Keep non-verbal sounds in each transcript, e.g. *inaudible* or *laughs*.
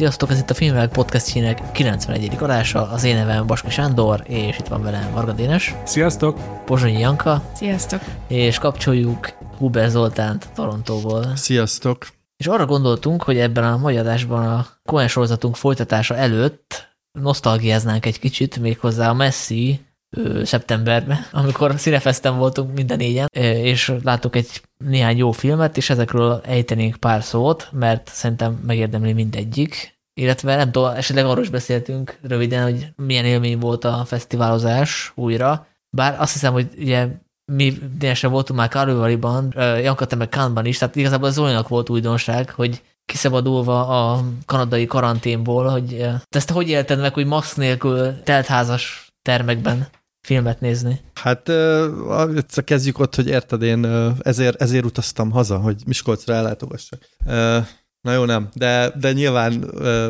Sziasztok, ez itt a Filmvilág podcastjének 91. adása, az én nevem Baski Sándor, és itt van velem Varga Dénes. Sziasztok! Pozsonyi Janka. Sziasztok! És kapcsoljuk Huber Zoltánt Torontóból. Sziasztok! És arra gondoltunk, hogy ebben a mai adásban a Cohen sorozatunk folytatása előtt nosztalgiáznánk egy kicsit, méghozzá a Messi szeptemberben, amikor színefeszten voltunk minden négyen, és láttuk egy néhány jó filmet, és ezekről ejtenénk pár szót, mert szerintem megérdemli mindegyik. Illetve nem tudom, esetleg arról is beszéltünk röviden, hogy milyen élmény volt a fesztiválozás újra. Bár azt hiszem, hogy ugye mi délesen voltunk már Karlovaliban, Janka, te meg Kánban is, tehát igazából az olyanak volt újdonság, hogy kiszabadulva a kanadai karanténból, hogy te ezt hogy élted meg, hogy max nélkül teltházas termekben filmet nézni? Hát kezdjük ott, hogy érted, én ezért, ezért utaztam haza, hogy Miskolcra ellátogassak. Na jó, nem, de, de nyilván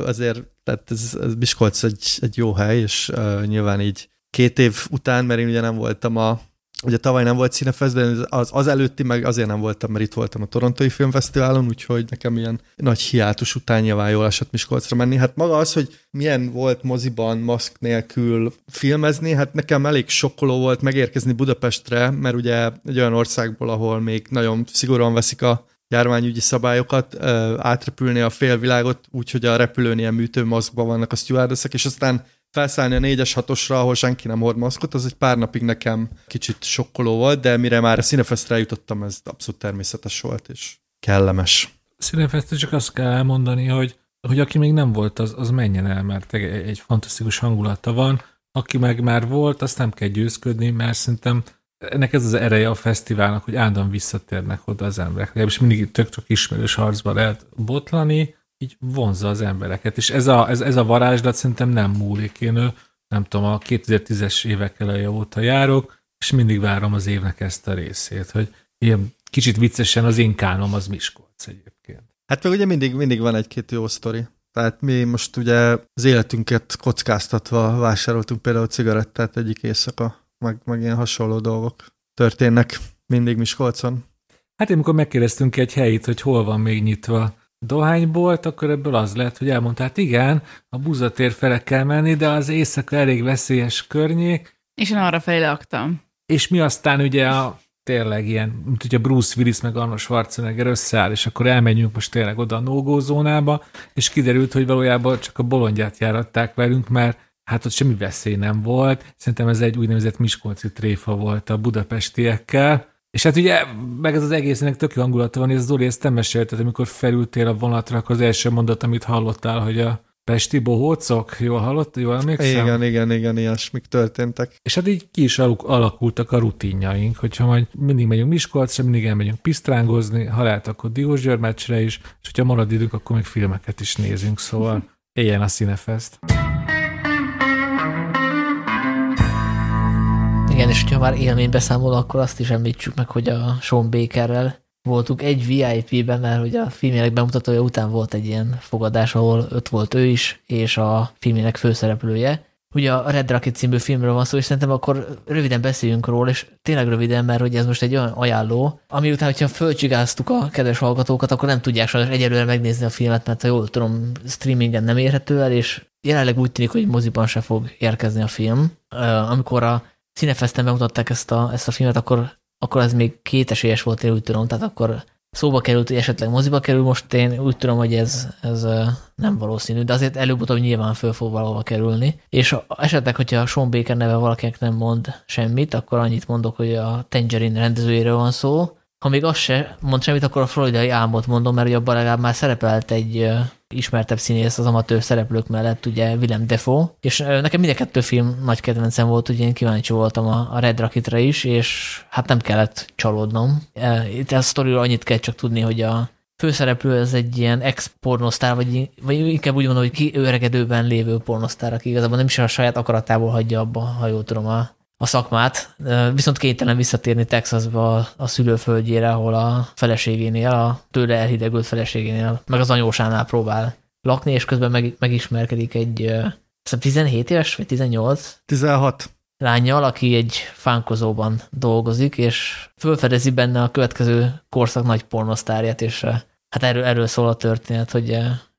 azért, tehát ez, ez Miskolc egy, egy jó hely, és nyilván így két év után, mert én ugye nem voltam a Ugye tavaly nem volt színefest, de az, az előtti meg azért nem voltam, mert itt voltam a Torontói Filmfesztiválon, úgyhogy nekem ilyen nagy hiátus után nyilván jól esett Miskolcra menni. Hát maga az, hogy milyen volt moziban maszk nélkül filmezni, hát nekem elég sokkoló volt megérkezni Budapestre, mert ugye egy olyan országból, ahol még nagyon szigorúan veszik a járványügyi szabályokat, átrepülni a félvilágot, úgyhogy a repülőn ilyen műtőmaszkban vannak a stewardessek, és aztán felszállni a 4-es 6-osra, ahol senki nem hord maszkot, az egy pár napig nekem kicsit sokkoló volt, de mire már a Cinefestre jutottam, ez abszolút természetes volt, és kellemes. Cinefestre csak azt kell elmondani, hogy, hogy aki még nem volt, az, az menjen el, mert egy, egy fantasztikus hangulata van. Aki meg már volt, azt nem kell győzködni, mert szerintem ennek ez az ereje a fesztiválnak, hogy állandóan visszatérnek oda az emberek. Legalábbis mindig tök-tök ismerős harcba lehet botlani, így vonzza az embereket. És ez a, ez, ez a varázslat szerintem nem múlik. Én nem tudom, a 2010-es évek eleje óta járok, és mindig várom az évnek ezt a részét, hogy ilyen kicsit viccesen az én kánom az Miskolc egyébként. Hát meg ugye mindig, mindig van egy-két jó sztori. Tehát mi most ugye az életünket kockáztatva vásároltunk például cigarettát egyik éjszaka, meg, meg ilyen hasonló dolgok történnek mindig Miskolcon. Hát én amikor megkérdeztünk egy helyit, hogy hol van még nyitva dohánybolt, akkor ebből az lett, hogy elmondta, hát igen, a buzatér fele kell menni, de az éjszaka elég veszélyes környék. És én arra felé laktam. És mi aztán ugye a tényleg ilyen, mint ugye Bruce Willis meg Arnold Schwarzenegger összeáll, és akkor elmenjünk most tényleg oda a no zónába, és kiderült, hogy valójában csak a bolondját járatták velünk, mert hát ott semmi veszély nem volt. Szerintem ez egy úgynevezett Miskolci tréfa volt a budapestiekkel, és hát ugye, meg ez az egésznek tök jó hangulata van, és Zoli ezt nem mesélted, amikor felültél a vonatra, akkor az első mondat, amit hallottál, hogy a Pesti bohócok, jól hallott, jól emlékszem? Igen, igen, igen, ilyesmik történtek. És hát így ki is alakultak a rutinjaink, hogyha majd mindig megyünk Miskolcra, mindig elmegyünk pisztrángozni, ha lehet, akkor Diósgyőr meccsre is, és hogyha marad időnk, akkor még filmeket is nézünk, szóval éljen a Cinefest. Igen, és hogyha már élménybeszámol, akkor azt is említsük meg, hogy a Sean Bakerrel voltunk egy VIP-ben, mert hogy a filmjelek bemutatója után volt egy ilyen fogadás, ahol ott volt ő is, és a filmjelek főszereplője. Ugye a Red Rocket című filmről van szó, és szerintem akkor röviden beszéljünk róla, és tényleg röviden, mert hogy ez most egy olyan ajánló, ami után, hogyha fölcsigáztuk a kedves hallgatókat, akkor nem tudják sajnos egyelőre megnézni a filmet, mert ha jól tudom, streamingen nem érhető el, és jelenleg úgy tűnik, hogy moziban se fog érkezni a film. Amikor a Cinefesten bemutatták ezt a, ezt a filmet, akkor, akkor ez még két esélyes volt, én úgy tudom, tehát akkor szóba került, hogy esetleg moziba kerül, most én úgy tudom, hogy ez, ez nem valószínű, de azért előbb-utóbb nyilván föl fog valahova kerülni. És esetleg, hogyha a Sean Baker neve valakinek nem mond semmit, akkor annyit mondok, hogy a Tangerine rendezőjéről van szó. Ha még az se mond semmit, akkor a floridai álmot mondom, mert abban legalább már szerepelt egy ismertebb színész az amatőr szereplők mellett, ugye Willem Defoe, és nekem mind a kettő film nagy kedvencem volt, ugye én kíváncsi voltam a Red Rocketre is, és hát nem kellett csalódnom. Itt a sztoriról annyit kell csak tudni, hogy a főszereplő ez egy ilyen ex-pornosztár, vagy, vagy inkább úgy mondom, hogy kiöregedőben lévő pornosztár, aki igazából nem is a saját akaratából hagyja abba, ha jól tudom, a, a szakmát, viszont kénytelen visszatérni Texasba a, szülőföldjére, ahol a feleségénél, a tőle elhidegült feleségénél, meg az anyósánál próbál lakni, és közben meg, megismerkedik egy 17 éves, vagy 18? 16 lányjal, aki egy fánkozóban dolgozik, és fölfedezi benne a következő korszak nagy pornosztárját, és hát erről, erről szól a történet, hogy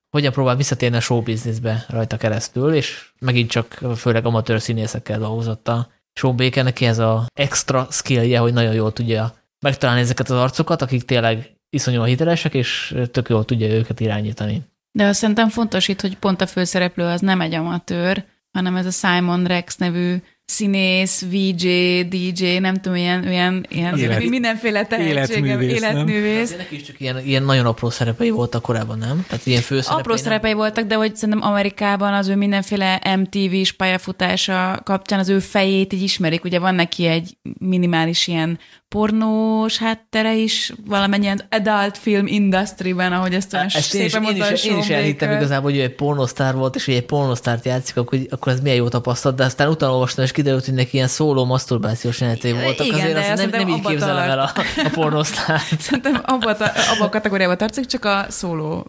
hogyan próbál visszatérni a showbizniszbe rajta keresztül, és megint csak főleg amatőr színészekkel dolgozott a Sean Baker, neki ez a extra skillje, hogy nagyon jól tudja megtalálni ezeket az arcokat, akik tényleg iszonyúan hitelesek, és tök jól tudja őket irányítani. De azt szerintem fontos itt, hogy pont a főszereplő az nem egy amatőr, hanem ez a Simon Rex nevű színész, VJ, DJ, nem tudom, ilyen, ilyen, ilyen Élet- *laughs* mindenféle tehetsége, életművész, életművész. Neki is csak ilyen, ilyen nagyon apró szerepei voltak korábban, nem? Tehát ilyen főszerepei Apró nem. szerepei voltak, de hogy szerintem Amerikában az ő mindenféle MTV-s pályafutása kapcsán az ő fejét így ismerik. Ugye van neki egy minimális ilyen pornós háttere is, valamennyien adult film industry-ben, ahogy ezt olyan Ezt én is, szépen én, mondta a is, én is elhittem igazából, hogy ő egy pornosztár volt, és hogy egy pornosztárt játszik, akkor, akkor ez milyen jó tapasztalat, de aztán utána olvastam, és kiderült, hogy neki ilyen szóló masturbációs jelenetei voltak. Igen, Azért de azt nem, nem így képzelem el a, a pornosztárt. *laughs* Szerintem abba, a, abba a kategóriába tartozik, csak a szóló,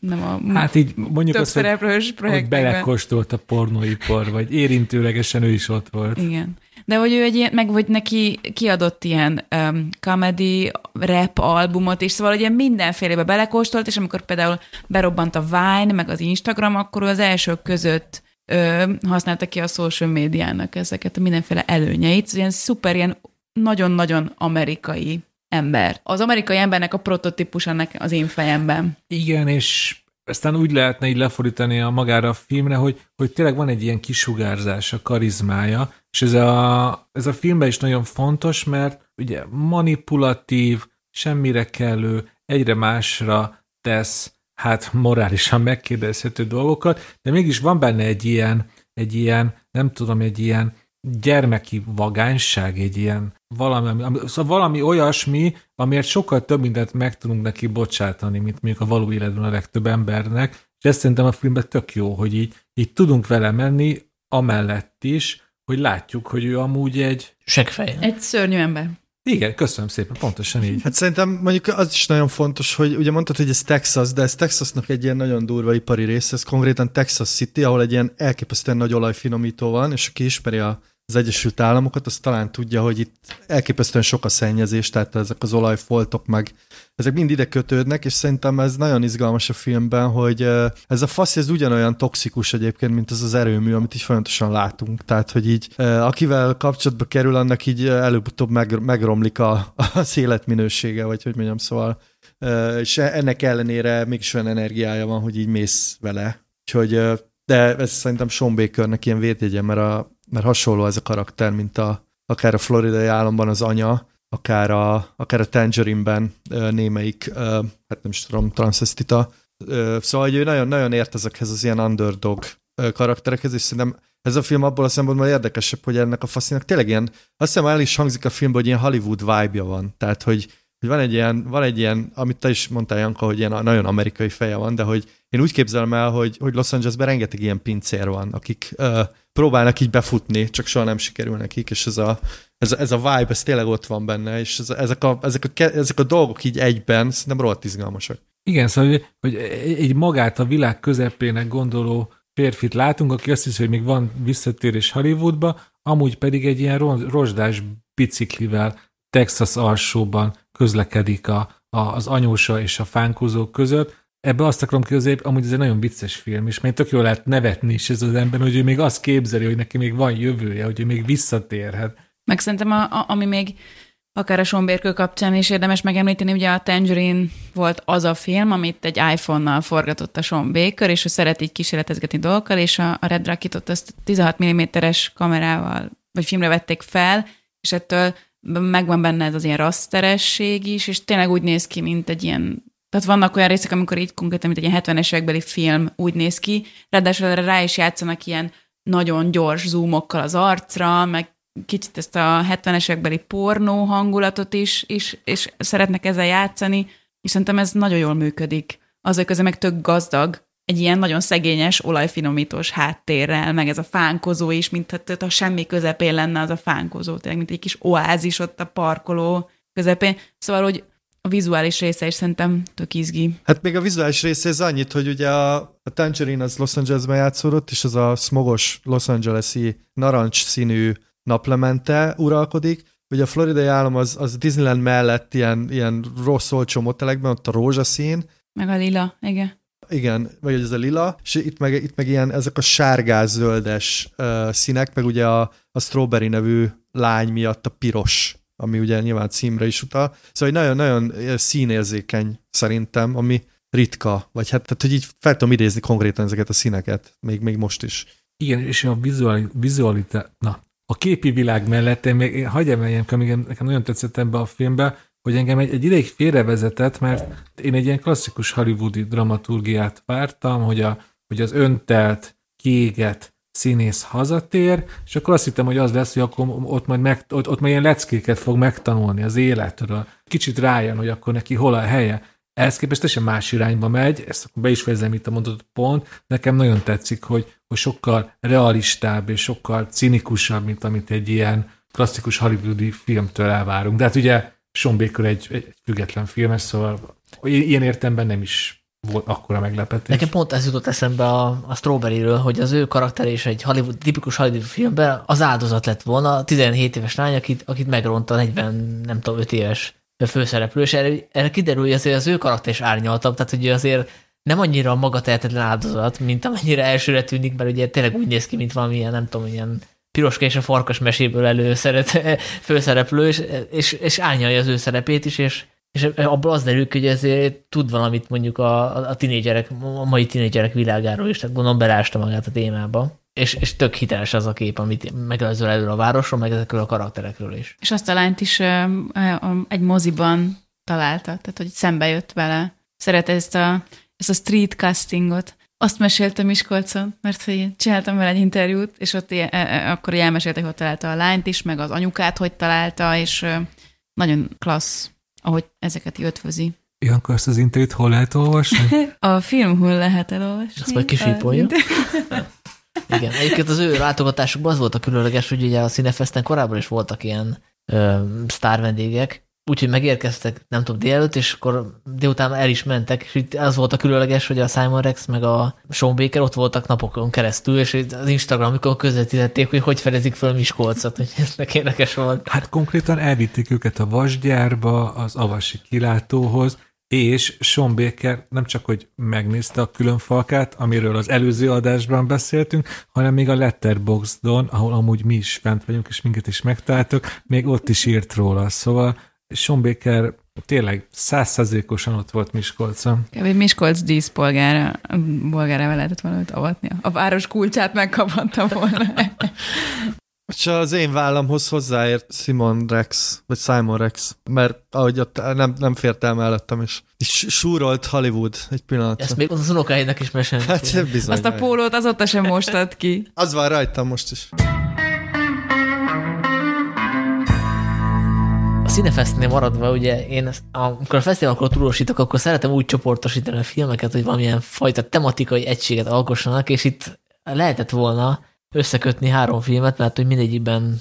nem a Hát így mondjuk több azt, hogy, hogy belekóstolt a pornóipar, vagy érintőlegesen ő is ott volt. Igen. De hogy ő egy ilyen, meg hogy neki kiadott ilyen um, comedy, rap albumot, és szóval ugye mindenfélébe belekóstolt, és amikor például berobbant a Vine, meg az Instagram, akkor ő az elsők között ö, használta ki a social médiának ezeket a mindenféle előnyeit. Szóval ilyen szuper, ilyen nagyon-nagyon amerikai ember. Az amerikai embernek a prototípus ennek az én fejemben. Igen, és aztán úgy lehetne így lefordítani a magára a filmre, hogy, hogy tényleg van egy ilyen kisugárzás, a karizmája, és ez a, ez a filmben is nagyon fontos, mert ugye manipulatív, semmire kellő, egyre másra tesz, hát morálisan megkérdezhető dolgokat, de mégis van benne egy ilyen, egy ilyen, nem tudom, egy ilyen gyermeki vagányság, egy ilyen valami, ami- szóval valami olyasmi, amiért sokkal több mindent meg tudunk neki bocsátani, mint mondjuk a való életben a legtöbb embernek, és ezt szerintem a filmben tök jó, hogy így, így tudunk vele menni, amellett is, hogy látjuk, hogy ő amúgy egy... Seggfej. Egy szörnyű ember. Igen, köszönöm szépen, pontosan így. Hát szerintem mondjuk az is nagyon fontos, hogy ugye mondtad, hogy ez Texas, de ez Texasnak egy ilyen nagyon durva ipari része, ez konkrétan Texas City, ahol egy ilyen elképesztően nagy olajfinomító van, és aki ismeri a, az Egyesült Államokat, az talán tudja, hogy itt elképesztően sok a szennyezés, tehát ezek az olajfoltok meg, ezek mind ide kötődnek, és szerintem ez nagyon izgalmas a filmben, hogy ez a fasz, ez ugyanolyan toxikus egyébként, mint az az erőmű, amit így folyamatosan látunk. Tehát, hogy így akivel kapcsolatba kerül, annak így előbb-utóbb meg, megromlik a, *laughs* az életminősége, vagy hogy mondjam, szóval és ennek ellenére mégis olyan energiája van, hogy így mész vele. Úgyhogy, de ez szerintem Sean Bakernek ilyen védjegye, mert, a, mert hasonló ez a karakter, mint a, akár a floridai államban az anya, akár a, akár a Tangerine-ben némelyik, hát nem is tudom, transvestita. Ö, Szóval, hogy ő nagyon, nagyon ért ezekhez az ilyen underdog karakterekhez, és szerintem ez a film abból a szempontból érdekesebb, hogy ennek a faszinak tényleg ilyen, azt hiszem el is hangzik a filmben, hogy ilyen Hollywood vibe-ja van. Tehát, hogy hogy van egy ilyen, van egy ilyen, amit te is mondtál, Janka, hogy ilyen nagyon amerikai feje van, de hogy én úgy képzelem el, hogy, hogy Los Angelesben rengeteg ilyen pincér van, akik uh, próbálnak így befutni, csak soha nem sikerül nekik, és ez a, ez ez a vibe, ez tényleg ott van benne, és ez, ezek, a, ezek, a, ezek a dolgok így egyben szerintem rohadt izgalmasak. Igen, szóval, hogy- hogy egy magát a világ közepének gondoló férfit látunk, aki azt hiszi, hogy még van visszatérés Hollywoodba, amúgy pedig egy ilyen ro- rozsdás biciklivel Texas alsóban közlekedik a, a, az anyósa és a fánkozók között. Ebbe azt akarom ki, hogy amúgy ez egy nagyon vicces film, és még tök jól lehet nevetni is ez az ember, hogy ő még azt képzeli, hogy neki még van jövője, hogy ő még visszatérhet. Meg szerintem, a, a, ami még akár a Baker kapcsán is érdemes megemlíteni, ugye a Tangerine volt az a film, amit egy iPhone-nal forgatott a Sean Baker, és ő szeret így kísérletezgetni dolgokkal, és a, a Red Rocketot azt 16 mm-es kamerával, vagy filmre vették fel, és ettől megvan benne ez az ilyen rasteresség is, és tényleg úgy néz ki, mint egy ilyen tehát vannak olyan részek, amikor így konkrétan, mint egy ilyen 70-es évekbeli film úgy néz ki, ráadásul erre rá is játszanak ilyen nagyon gyors zoomokkal az arcra, meg kicsit ezt a 70-es évekbeli pornó hangulatot is, is, és szeretnek ezzel játszani, és szerintem ez nagyon jól működik. Azok közben meg tök gazdag, egy ilyen nagyon szegényes, olajfinomítós háttérrel, meg ez a fánkozó is, mint ha semmi közepén lenne az a fánkozó, tényleg, mint egy kis oázis ott a parkoló közepén. Szóval, hogy a vizuális része is szerintem tök izgi. Hát még a vizuális része ez annyit, hogy ugye a, a Tangerine az Los Angelesben játszódott, és az a smogos Los Angeles-i narancs színű naplemente uralkodik. Ugye a floridai állam az, az Disneyland mellett ilyen, ilyen rossz olcsó motelekben, ott a rózsaszín, Meg a lila, igen. Igen, vagy ez a lila, és itt meg, itt meg ilyen ezek a sárgás-zöldes uh, színek, meg ugye a, a Strawberry nevű lány miatt a piros, ami ugye nyilván címre is utal. Szóval nagyon-nagyon színérzékeny szerintem, ami ritka, vagy hát tehát, hogy így fel tudom idézni konkrétan ezeket a színeket, még, még most is. Igen, és a vizuali, na, a képi világ mellett én még hagyj emeljem, nekem nagyon tetszett ebbe a filmbe, hogy engem egy, egy ideig félrevezetett, mert én egy ilyen klasszikus hollywoodi dramaturgiát vártam, hogy, a, hogy az öntelt, kiégett színész hazatér, és akkor azt hittem, hogy az lesz, hogy akkor ott majd, meg, ott, ott majd ilyen leckéket fog megtanulni az életről. Kicsit rájön, hogy akkor neki hol a helye. Ehhez képest teljesen más irányba megy, ezt be is fejezem itt a mondatot pont. Nekem nagyon tetszik, hogy, hogy sokkal realistább és sokkal cinikusabb, mint amit egy ilyen klasszikus hollywoodi filmtől elvárunk. De hát ugye Sean Baker egy, egy független filmes, szóval ilyen értemben nem is volt akkora meglepetés. Nekem pont ez jutott eszembe a, a Strawberry-ről, hogy az ő karakter és egy Hollywood, tipikus Hollywood filmben az áldozat lett volna, a 17 éves lány, akit, akit megronta 40, nem tudom, 5 éves főszereplő, és erre, erre kiderül, hogy azért az ő karakter is árnyaltabb, tehát hogy azért nem annyira maga tehetetlen áldozat, mint amennyire elsőre tűnik, mert ugye tényleg úgy néz ki, mint valamilyen, nem tudom, ilyen piroska és a farkas meséből előszeret *laughs* főszereplő, és, és, és árnyalja az ő szerepét is, és, és abból az derül hogy ezért tud valamit mondjuk a, a tinédzserek, a mai tinédzserek világáról is, tehát gondolom belásta magát a témába. És, és tök hiteles az a kép, amit megelőző elő a városról, meg ezekről a karakterekről is. És azt a lányt is egy moziban találta, tehát hogy szembe jött vele. Szeret ezt a, ezt a street castingot. Azt meséltem Miskolcon, mert hogy csináltam vele egy interjút, és ott e, e, akkor elmesélte, hogy hogy találta a lányt is, meg az anyukát, hogy találta, és nagyon klassz, ahogy ezeket ötvözi. Ilyenkor ezt az interjút hol lehet olvasni? *laughs* a filmhol lehet elolvasni. Azt majd kisípolja. *laughs* Igen, egyébként az ő látogatásukban az volt a különleges, hogy ugye a Cinefesten korábban is voltak ilyen ö, sztár vendégek, úgyhogy megérkeztek, nem tudom, délelőtt, és akkor délután el is mentek, és itt az volt a különleges, hogy a Simon Rex meg a Sean Baker ott voltak napokon keresztül, és az Instagramikon közvetítették, hogy hogy fedezik föl Miskolcot, hogy ez meg érdekes volt. Hát konkrétan elvitték őket a vasgyárba, az avasi kilátóhoz, és Sean Baker nem csak, hogy megnézte a külön falkát, amiről az előző adásban beszéltünk, hanem még a Letterboxdon, ahol amúgy mi is fent vagyunk, és minket is megtaláltok, még ott is írt róla. Szóval Sean Baker tényleg százszerzékosan ott volt Miskolcon. Kb. Miskolc díszpolgára, bolgára lehetett volna avatni. A város kulcsát megkaphatta volna. *laughs* És az én vállamhoz hozzáért Simon Rex, vagy Simon Rex, mert ahogy ott nem, nem fért el mellettem, és, és súrolt Hollywood egy pillanat. Ezt még az unokáinak is mesélni. Hát bizony. Azt a pólót azóta sem mostad ki. Az van rajtam most is. Cinefestnél maradva, ugye én amikor a fesztiválokról tudósítok, akkor szeretem úgy csoportosítani a filmeket, hogy valamilyen fajta tematikai egységet alkossanak, és itt lehetett volna összekötni három filmet, mert hogy mindegyikben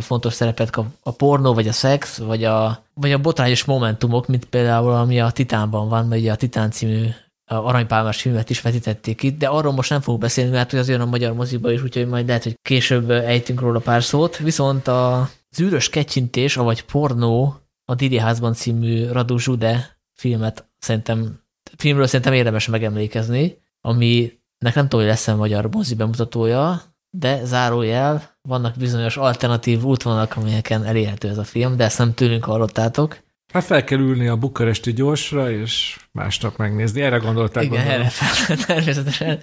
fontos szerepet kap a pornó, vagy a szex, vagy a, vagy a botrányos momentumok, mint például ami a Titánban van, ugye a Titán című aranypálmás filmet is vetítették itt, de arról most nem fogok beszélni, mert hogy az jön a magyar moziba is, úgyhogy majd lehet, hogy később ejtünk róla pár szót. Viszont a űrös kecsintés, vagy pornó, a Didi Házban című Radu Zsude filmet szerintem, filmről szerintem érdemes megemlékezni, aminek nem tudom, hogy lesz-e magyar mozi bemutatója, de zárójel, vannak bizonyos alternatív útvonalak, amelyeken elérhető ez a film, de ezt nem tőlünk hallottátok. Hát fel kell ülni a bukaresti gyorsra, és másnap megnézni. Erre gondolták. Igen, gondolom. erre fel, *laughs* természetesen.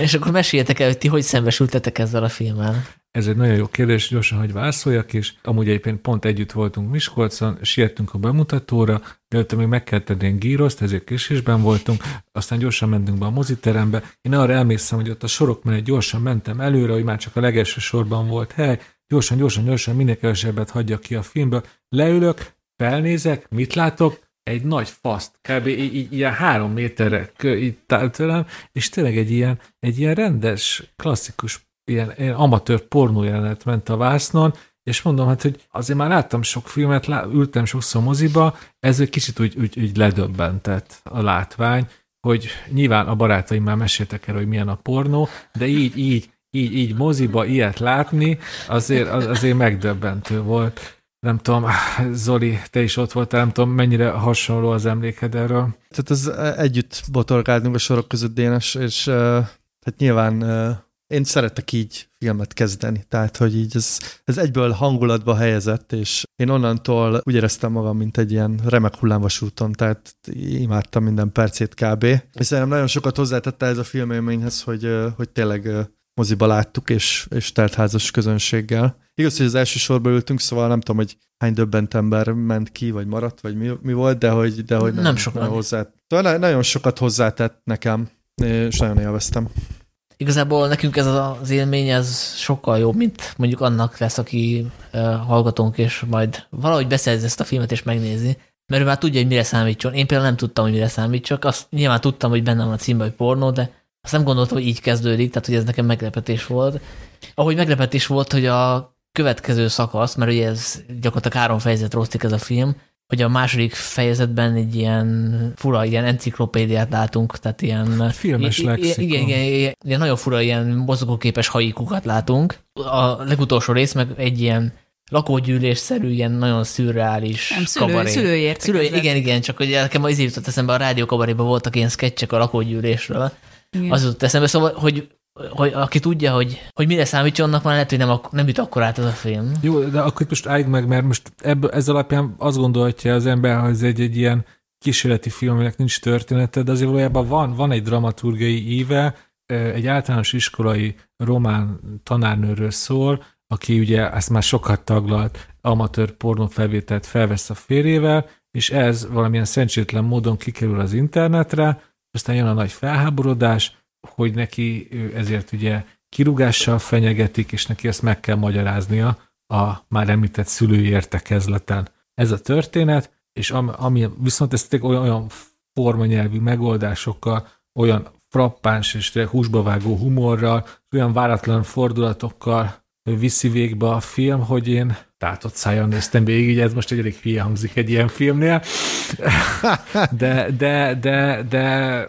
és akkor meséljetek el, hogy ti hogy szembesültetek ezzel a filmmel. Ez egy nagyon jó kérdés, gyorsan, hogy válaszoljak, és amúgy egyébként pont együtt voltunk Miskolcon, siettünk a bemutatóra, de még meg kell tenni gíroszt, ezért késésben voltunk, aztán gyorsan mentünk be a moziterembe. Én arra emlékszem, hogy ott a sorok mellett gyorsan mentem előre, hogy már csak a legelső sorban volt hely, gyorsan, gyorsan, gyorsan, minél kevesebbet hagyja ki a filmből. Leülök, felnézek, mit látok? Egy nagy faszt, kb. ilyen három méterre így tőlem, és tényleg egy ilyen, egy ilyen rendes, klasszikus, ilyen, ilyen amatőr pornó jelenet ment a vásznon, és mondom, hát, hogy azért már láttam sok filmet, lá, ültem sokszor moziba, ez egy kicsit úgy, úgy, úgy ledöbbentett a látvány, hogy nyilván a barátaim már meséltek el, hogy milyen a pornó, de így, így, így, így moziba ilyet látni, azért, azért megdöbbentő volt. Nem tudom, Zoli, te is ott voltál, nem tudom, mennyire hasonló az emléked erről. Tehát ez együtt botorgáltunk a sorok között, Dénes, és uh, hát nyilván uh, én szeretek így filmet kezdeni, tehát hogy így ez, ez egyből hangulatba helyezett, és én onnantól úgy éreztem magam, mint egy ilyen remek hullámvasúton, tehát imádtam minden percét kb. És szerintem nagyon sokat hozzátette ez a filmélményhez, hogy, hogy tényleg moziba láttuk, és, és teltházas közönséggel. Igaz, hogy az első sorba ültünk, szóval nem tudom, hogy hány döbbent ember ment ki, vagy maradt, vagy mi, mi volt, de hogy, de hogy nem, nem sokan. Hozzá, szóval nagyon sokat hozzátett nekem, és nagyon élveztem. Igazából nekünk ez az élmény, ez sokkal jobb, mint mondjuk annak lesz, aki hallgatónk, és majd valahogy beszerzi ezt a filmet, és megnézi. Mert ő már tudja, hogy mire számítson. Én például nem tudtam, hogy mire számítsak. Azt nyilván tudtam, hogy bennem van a címben, hogy pornó, de azt nem gondoltam, hogy így kezdődik, tehát hogy ez nekem meglepetés volt. Ahogy meglepetés volt, hogy a következő szakasz, mert ugye ez gyakorlatilag három fejezet rosszik ez a film, hogy a második fejezetben egy ilyen fura, ilyen enciklopédiát látunk, tehát ilyen... Filmes lexikon. Igen, igen, igen, ilyen nagyon fura, ilyen mozgóképes haikukat látunk. A legutolsó rész meg egy ilyen lakógyűlésszerű, ilyen nagyon szürreális Nem, szülő, kabaré. Szülő, szülő Igen, igen, csak hogy nekem az jutott eszembe, a rádió kabaréban voltak ilyen sketchek a lakógyűlésről. Igen. Az jutott eszembe, szóval, hogy hogy aki tudja, hogy, hogy mire számítson, annak már lehet, hogy nem, nem jut akkor át az a film. Jó, de akkor most állj meg, mert most ebből, ez alapján azt gondolhatja az ember, hogy ez egy, egy ilyen kísérleti film, aminek nincs története, de azért valójában van, van egy dramaturgiai íve, egy általános iskolai román tanárnőről szól, aki ugye ezt már sokat taglalt, amatőr pornófelvételt felvesz a férjével, és ez valamilyen szerencsétlen módon kikerül az internetre, aztán jön a nagy felháborodás, hogy neki ezért ugye kirúgással fenyegetik, és neki ezt meg kell magyaráznia a már említett szülői értekezleten. Ez a történet, és ami, ami viszont ezt olyan, olyan formanyelvű megoldásokkal, olyan frappáns és húsba vágó humorral, olyan váratlan fordulatokkal viszi végbe a film, hogy én tátott szájon néztem végig, ez most egy elég hülye hangzik egy ilyen filmnél, *laughs* de, de, de, de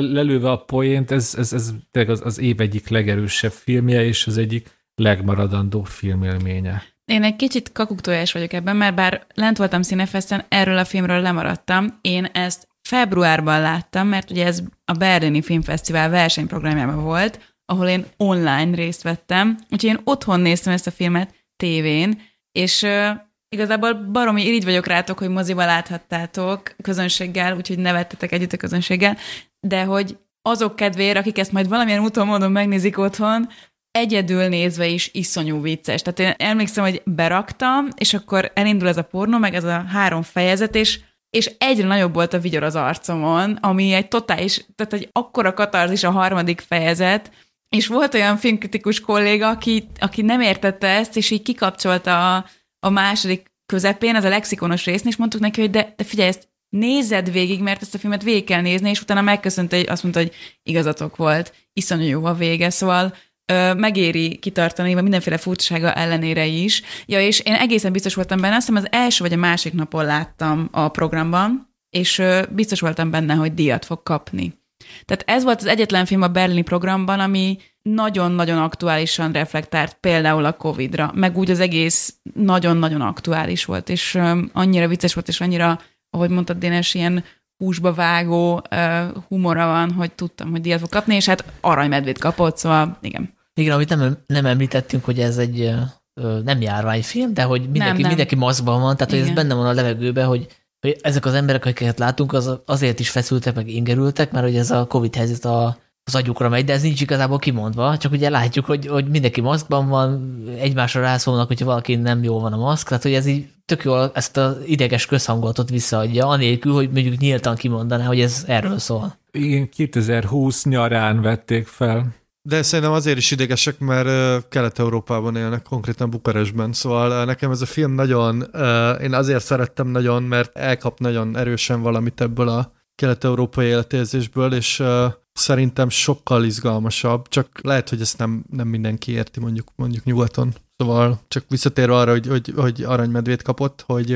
lelőve a poént, ez, ez, ez az, az év egyik legerősebb filmje, és az egyik legmaradandó filmélménye. Én egy kicsit kakuktojás vagyok ebben, mert bár lent voltam színefesten, erről a filmről lemaradtam. Én ezt februárban láttam, mert ugye ez a Berlini Filmfesztivál versenyprogramjában volt, ahol én online részt vettem, úgyhogy én otthon néztem ezt a filmet tévén, és uh, igazából baromi irigy vagyok rátok, hogy moziba láthattátok közönséggel, úgyhogy nevettetek együtt a közönséggel, de hogy azok kedvéért, akik ezt majd valamilyen úton módon megnézik otthon, egyedül nézve is iszonyú vicces. Tehát én emlékszem, hogy beraktam, és akkor elindul ez a pornó, meg ez a három fejezet, és és egyre nagyobb volt a vigyor az arcomon, ami egy totális, tehát egy akkora katarzis a harmadik fejezet, és volt olyan filmkritikus kolléga, aki, aki nem értette ezt, és így kikapcsolta a, a második közepén, ez a lexikonos részn, és mondtuk neki, hogy de, de figyelj, ezt nézed végig, mert ezt a filmet végig kell nézni, és utána megköszönte, azt mondta, hogy igazatok volt, iszonyú jó a vége, szóval ö, megéri kitartani, mert mindenféle furcsasága ellenére is. Ja, és én egészen biztos voltam benne, azt hiszem az első vagy a másik napon láttam a programban, és ö, biztos voltam benne, hogy díjat fog kapni. Tehát ez volt az egyetlen film a berlini programban, ami nagyon-nagyon aktuálisan reflektált például a Covid-ra, meg úgy az egész nagyon-nagyon aktuális volt, és um, annyira vicces volt, és annyira, ahogy mondtad, Dénes, ilyen húsba vágó uh, humora van, hogy tudtam, hogy díjat fog kapni, és hát aranymedvét kapott, szóval igen. Igen, amit nem, nem említettünk, hogy ez egy nem járványfilm, de hogy mindenki, nem, nem. mindenki maszkban van, tehát igen. hogy ez benne van a levegőben, hogy hogy ezek az emberek, akiket látunk, az azért is feszültek, meg ingerültek, mert hogy ez a Covid helyzet a, az agyukra megy, de ez nincs igazából kimondva, csak ugye látjuk, hogy, hogy mindenki maszkban van, egymásra rászólnak, hogyha valaki nem jól van a maszk, tehát hogy ez így tök jól ezt az ideges közhangolatot visszaadja, anélkül, hogy mondjuk nyíltan kimondaná, hogy ez erről szól. Igen, 2020 nyarán vették fel. De szerintem azért is idegesek, mert Kelet-Európában élnek, konkrétan Bukarestben. Szóval nekem ez a film nagyon, én azért szerettem nagyon, mert elkap nagyon erősen valamit ebből a kelet-európai életérzésből, és szerintem sokkal izgalmasabb, csak lehet, hogy ezt nem, nem mindenki érti mondjuk, mondjuk nyugaton. Szóval csak visszatérve arra, hogy, hogy, hogy aranymedvét kapott, hogy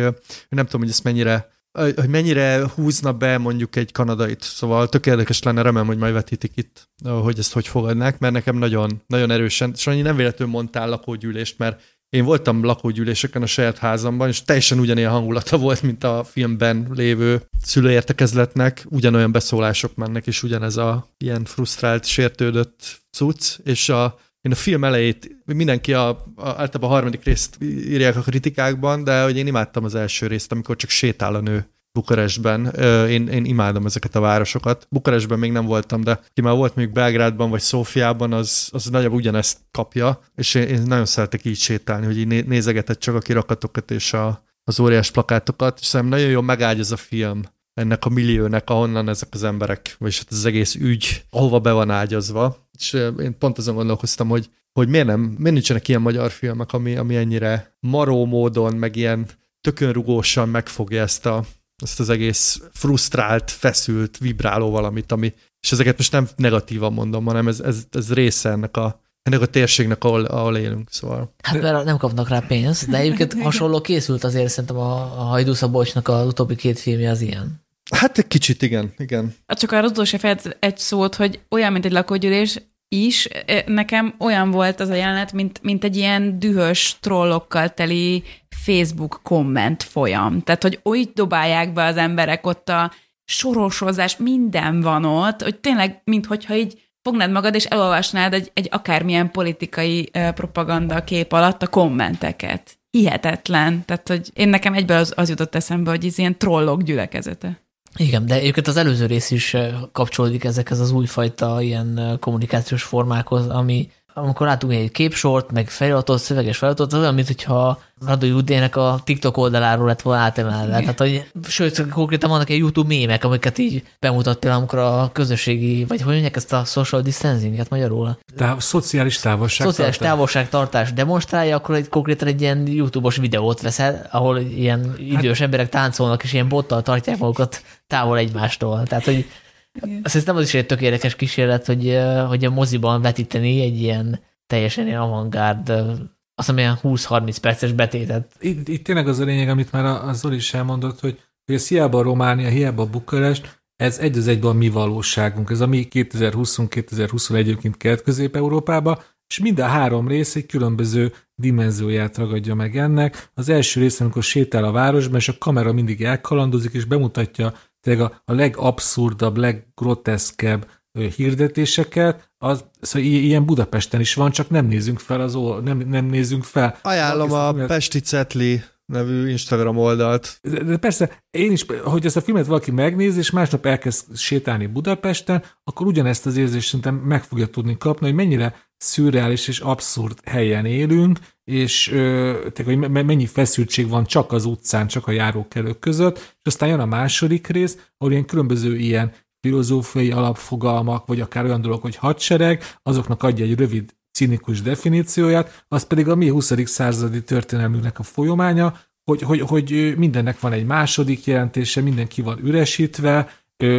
nem tudom, hogy ezt mennyire hogy mennyire húzna be mondjuk egy kanadait. Szóval tök érdekes lenne, remélem, hogy majd vetítik itt, hogy ezt hogy fogadnák, mert nekem nagyon, nagyon erősen, és annyi nem véletlenül mondtál lakógyűlést, mert én voltam lakógyűléseken a saját házamban, és teljesen ugyanilyen hangulata volt, mint a filmben lévő szülőértekezletnek, ugyanolyan beszólások mennek, és ugyanez a ilyen frusztrált, sértődött cucc, és a, én a film elejét, mindenki a, a, általában a harmadik részt írják a kritikákban, de hogy én imádtam az első részt, amikor csak sétál a nő Bukarestben. Én, én imádom ezeket a városokat. Bukarestben még nem voltam, de ki már volt még Belgrádban vagy Szófiában, az, az nagyjából ugyanezt kapja, és én, én nagyon szeretek így sétálni, hogy így nézegeted csak a kirakatokat és a, az óriás plakátokat, és szerintem nagyon jól megágy a film ennek a milliónek, ahonnan ezek az emberek, vagyis hát az egész ügy, ahova be van ágyazva. És én pont azon gondolkoztam, hogy, hogy miért, nem, miért nincsenek ilyen magyar filmek, ami, ami ennyire maró módon, meg ilyen tökönrugósan megfogja ezt a, ezt az egész frusztrált, feszült, vibráló valamit, ami, és ezeket most nem negatívan mondom, hanem ez, ez, ez része ennek a, ennek a térségnek, ahol, ahol élünk, szóval. Hát mert nem kapnak rá pénzt, de egyébként *laughs* hasonló készült azért szerintem a, a Hajdú Szabolcsnak az utóbbi két filmje az ilyen. Hát egy kicsit, igen, igen. Csak arra utolsó egy szót, hogy olyan, mint egy lakógyűlés, is nekem olyan volt az a jelenet, mint, mint egy ilyen dühös trollokkal teli Facebook komment folyam. Tehát, hogy úgy dobálják be az emberek ott a sorosozás, minden van ott, hogy tényleg, minthogyha így fognád magad, és elolvasnád egy, egy akármilyen politikai propaganda kép alatt a kommenteket. Hihetetlen. Tehát, hogy én nekem egyből az, az jutott eszembe, hogy ez ilyen trollok gyülekezete. Igen, de egyébként az előző rész is kapcsolódik ezekhez az újfajta ilyen kommunikációs formákhoz, ami amikor látunk egy képsort, meg feliratot, szöveges feliratot, az olyan, mint hogyha Radó Udének a TikTok oldaláról lett volna átemelve. Tehát, hogy, sőt, konkrétan vannak egy YouTube mémek, amiket így bemutat például, amikor a közösségi, vagy hogy mondják ezt a social distancing-et magyarul? Tehát szociális távolság. Szociális távolságtartás demonstrálja, akkor egy konkrétan egy ilyen YouTube-os videót veszel, ahol ilyen idős hát, emberek táncolnak, és ilyen bottal tartják magukat távol egymástól. Tehát, hogy igen. Azt hiszem, az is egy tök érdekes kísérlet, hogy, hogy a moziban vetíteni egy ilyen teljesen ilyen avantgárd, azt hiszem, ilyen 20-30 perces betétet. Itt, itt tényleg az a lényeg, amit már a, a Zoli is elmondott, hogy, hogy ez hiába a Románia, hiába a Bukarest, ez egy az egyben a mi valóságunk. Ez a mi 2020-2021-ként kelt Közép-Európába, és mind a három rész egy különböző dimenzióját ragadja meg ennek. Az első rész, amikor sétál a városban, és a kamera mindig elkalandozik, és bemutatja tényleg a, a legabszurdabb, leggroteszkebb hirdetéseket, az, szóval ilyen Budapesten is van, csak nem nézünk fel az nem, nem nézünk fel. Ajánlom a Pesti Cetli nevű Instagram oldalt. De, de persze, én is, hogy ezt a filmet valaki megnéz, és másnap elkezd sétálni Budapesten, akkor ugyanezt az érzést szerintem meg fogja tudni kapni, hogy mennyire szürreális és abszurd helyen élünk, és tehát, hogy mennyi feszültség van csak az utcán, csak a járókelők között, és aztán jön a második rész, ahol ilyen különböző ilyen filozófiai alapfogalmak, vagy akár olyan dolog, hogy hadsereg, azoknak adja egy rövid cinikus definícióját, az pedig a mi 20. századi történelmünknek a folyamánya, hogy, hogy, hogy mindennek van egy második jelentése, mindenki van üresítve,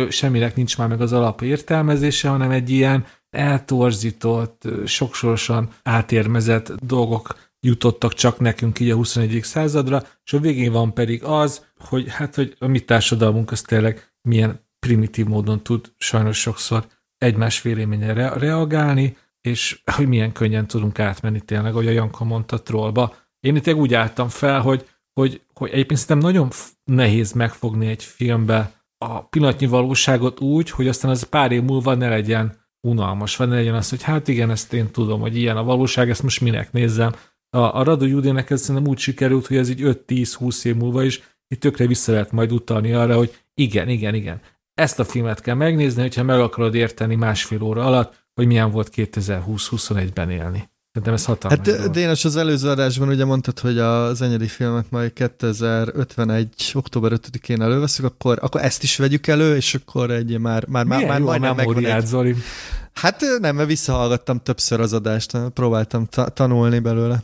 semminek nincs már meg az alap értelmezése, hanem egy ilyen eltorzított, sokszorosan átérmezett dolgok jutottak csak nekünk így a 21. századra, és a végén van pedig az, hogy hát, hogy a mi társadalmunk az tényleg milyen primitív módon tud sajnos sokszor egymás véleményre re- reagálni, és hogy milyen könnyen tudunk átmenni tényleg, ahogy a Janka mondta trollba. Én itt úgy álltam fel, hogy, hogy, hogy egyébként szerintem nagyon nehéz megfogni egy filmbe a pillanatnyi valóságot úgy, hogy aztán az pár év múlva ne legyen unalmas, vagy ne legyen az, hogy hát igen, ezt én tudom, hogy ilyen a valóság, ezt most minek nézzem. A, a Radu Judének ez szerintem úgy sikerült, hogy ez így 5-10-20 év múlva is itt tökre vissza lehet majd utalni arra, hogy igen, igen, igen, ezt a filmet kell megnézni, hogyha meg akarod érteni másfél óra alatt, hogy milyen volt 2020-21-ben élni. Szerintem ez hatalmas. Hát Dénes, az előző adásban ugye mondtad, hogy az enyedi filmet majd 2051. október 5-én előveszünk, akkor, akkor ezt is vegyük elő, és akkor egy már, már, Milyen már, már majdnem megvan egy... Zoli. Hát nem, mert visszahallgattam többször az adást, próbáltam ta- tanulni belőle.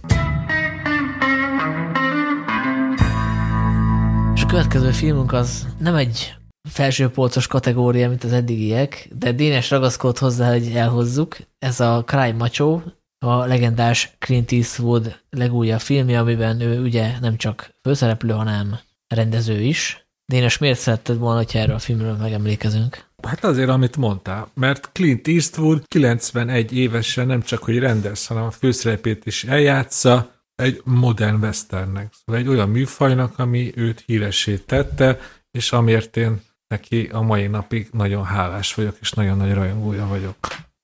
És a következő filmünk az nem egy felsőpolcos kategória, mint az eddigiek, de Dénes ragaszkodott hozzá, hogy elhozzuk. Ez a Crime Macho, a legendás Clint Eastwood legújabb filmje, amiben ő ugye nem csak főszereplő, hanem rendező is. Dénes, miért szeretted volna, hogyha erről a filmről megemlékezünk? Hát azért, amit mondtál, mert Clint Eastwood 91 évesen nem csak, hogy rendez, hanem a főszerepét is eljátsza, egy modern westernnek, szóval egy olyan műfajnak, ami őt híressé tette, és amiért én neki a mai napig nagyon hálás vagyok, és nagyon nagy rajongója vagyok.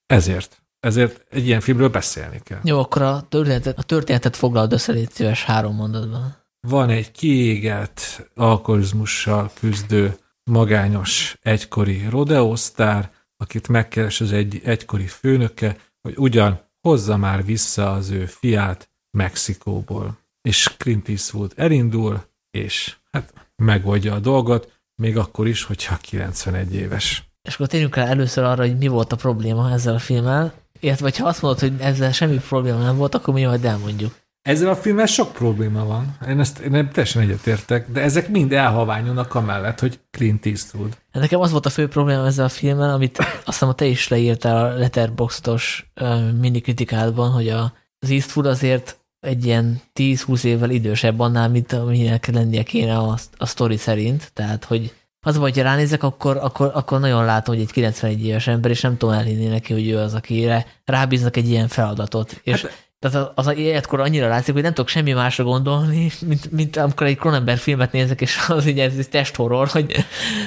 Ezért. Ezért egy ilyen filmről beszélni kell. Jó, akkor a történetet, a történetet foglald össze, légy szíves három mondatban. Van egy kiégett, alkoholizmussal küzdő, magányos egykori rodeosztár, akit megkeres az egy egykori főnöke, hogy ugyan hozza már vissza az ő fiát Mexikóból. És Clint Eastwood elindul, és hát megoldja a dolgot, még akkor is, hogyha 91 éves. És akkor térjünk el először arra, hogy mi volt a probléma ezzel a filmmel, illetve ha azt mondod, hogy ezzel semmi probléma nem volt, akkor mi majd elmondjuk. Ezzel a filmmel sok probléma van. Én ezt én teljesen egyetértek, de ezek mind elhaványulnak amellett, hogy Clint Eastwood. Hát nekem az volt a fő probléma ezzel a filmmel, amit azt hiszem, te is leírtál a Letterboxdos uh, mini kritikádban, hogy az Eastwood azért egy ilyen 10-20 évvel idősebb annál, mint aminek lennie kéne a, a sztori szerint. Tehát, hogy az vagy, ha ránézek, akkor, akkor, akkor nagyon látom, hogy egy 91 éves ember, és nem tudom elhinni neki, hogy ő az, akire rábíznak egy ilyen feladatot. És hát, tehát az, az életkor annyira látszik, hogy nem tudok semmi másra gondolni, mint, mint amikor egy Cronenberg filmet nézek, és az így ez, ez testhorror, hogy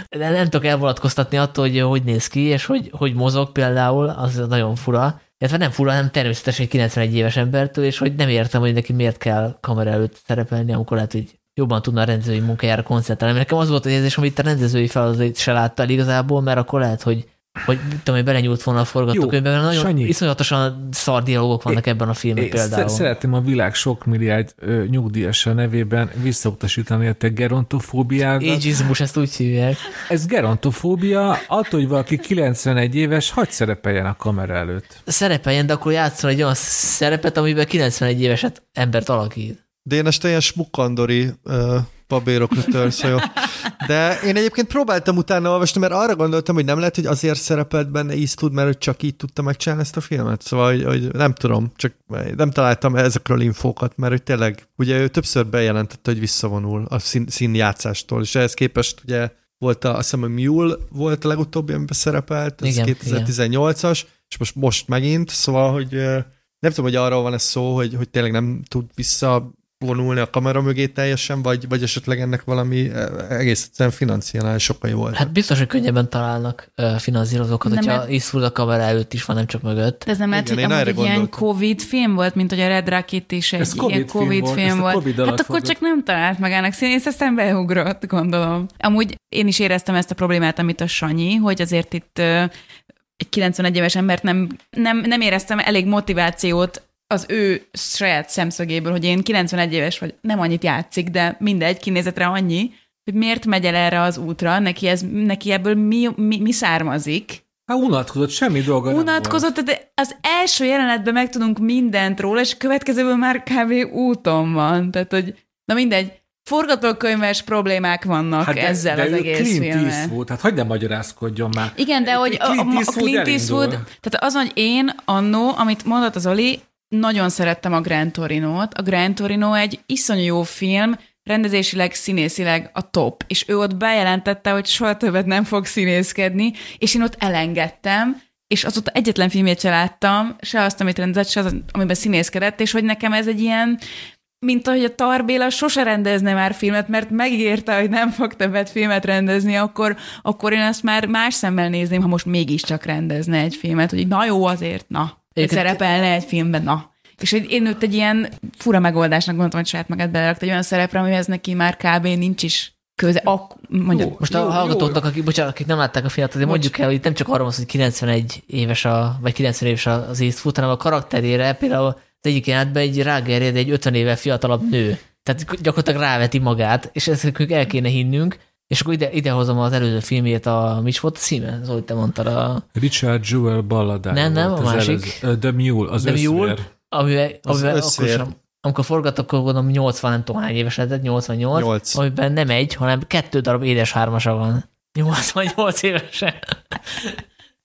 nem, nem tudok elvonatkoztatni attól, hogy hogy néz ki, és hogy, hogy mozog például, az nagyon fura. Illetve nem fura, hanem természetesen egy 91 éves embertől, és hogy nem értem, hogy neki miért kell kamera előtt szerepelni, amikor lehet, hogy jobban tudna a rendezői munkájára koncentrálni. Nekem az volt az érzés, amit a rendezői feladatait se láttál igazából, mert akkor lehet, hogy hogy tudom, hogy belenyúlt volna a forgatókönyvben, mert nagyon Sanyi. iszonyatosan szar dialogok vannak é, ebben a filmben é, például. Szeretném a világ sok milliárd nyugdíjasa nevében visszautasítani a te gerontofóbiádat. Ageizmus, ezt úgy hívják. Ez gerontofóbia, attól, hogy valaki 91 éves, hagy szerepeljen a kamera előtt. Szerepeljen, de akkor játszol egy olyan szerepet, amiben 91 éveset embert alakít. De én este ilyen smukkandori uh, babérokra törsz, jó. De én egyébként próbáltam utána olvasni, mert arra gondoltam, hogy nem lehet, hogy azért szerepelt benne Eastwood, mert hogy csak így tudta megcsinálni ezt a filmet. Szóval, hogy, hogy nem tudom, csak nem találtam ezekről infókat, mert hogy tényleg, ugye ő többször bejelentette, hogy visszavonul a szín, színjátszástól, és ehhez képest ugye volt a, azt hiszem, a Mule volt a legutóbbi, amiben szerepelt, ez 2018-as, és most, most megint, szóval, hogy nem tudom, hogy arról van ez szó, hogy, hogy tényleg nem tud vissza vonulni a kamera mögé teljesen, vagy, vagy esetleg ennek valami e, egész egyszerűen financiális sokai volt. Hát biztos, hogy könnyebben találnak finanszírozókat, nem hogyha Eastwood a kamera előtt is van, nem csak mögött. De ez nem lehet, hogy amúgy egy ilyen Covid film volt, mint hogy a Red Rocket is egy ez COVID ilyen Covid film, film volt. COVID hát akkor csak nem talált magának színész, aztán beugrott, gondolom. Amúgy én is éreztem ezt a problémát, amit a Sanyi, hogy azért itt egy 91 éves embert nem, nem, nem éreztem elég motivációt az ő saját szemszögéből, hogy én 91 éves vagy, nem annyit játszik, de mindegy, kinézetre annyi, hogy miért megy el erre az útra, neki, ez, neki ebből mi, mi, mi származik. Hát unatkozott, semmi dolga Unatkozott, de az első jelenetben megtudunk mindent róla, és a következőből már kb. úton van. Tehát, hogy na mindegy, forgatókönyves problémák vannak hát de, ezzel de az egész Clint filmen. Eastwood, hát hagyd ne magyarázkodjon már. Igen, de hogy Clint a, a, a Clint Eastwood, tehát az, hogy én annó, amit mondott az Oli, nagyon szerettem a Grand Torino-t. A Grand Torino egy iszonyú jó film, rendezésileg, színészileg a top, és ő ott bejelentette, hogy soha többet nem fog színészkedni, és én ott elengedtem, és azóta egyetlen filmét se láttam, se azt, amit rendezett, se az, amiben színészkedett, és hogy nekem ez egy ilyen, mint ahogy a Tarbéla sose rendezne már filmet, mert megígérte, hogy nem fog többet filmet rendezni, akkor, akkor én azt már más szemmel nézném, ha most mégiscsak rendezne egy filmet, hogy na jó azért, na, Egyébként... szerepelne egy filmben, na. És én őt egy ilyen fura megoldásnak gondoltam, hogy saját magát belerakt egy olyan szerepre, amihez neki már kb. nincs is köze. Ak- mondja, jó, most jó, a hallgatóknak, akik, bocsánat, akik nem látták a filmet, azért mondjuk el, hogy nem csak arról van hogy 91 éves a, vagy 90 éves az Eastwood, hanem a karakterére például az egyik jelentben egy rágerjed egy 50 éve fiatalabb nő. Tehát gyakorlatilag ráveti magát, és ezt el kéne hinnünk, és akkor ide, idehozom az előző filmjét, a, mi is volt a címe? Zoli, te mondtad a... Richard Jewell balladája Nem, nem, a másik. Előző, The Mule, az The Mule, amivel, az amivel akkor sem, amikor forgattak, akkor gondolom 80 nem tudom hány éves lehetett, 88, 8. amiben nem egy, hanem kettő darab édes hármasa van. 88 évesen.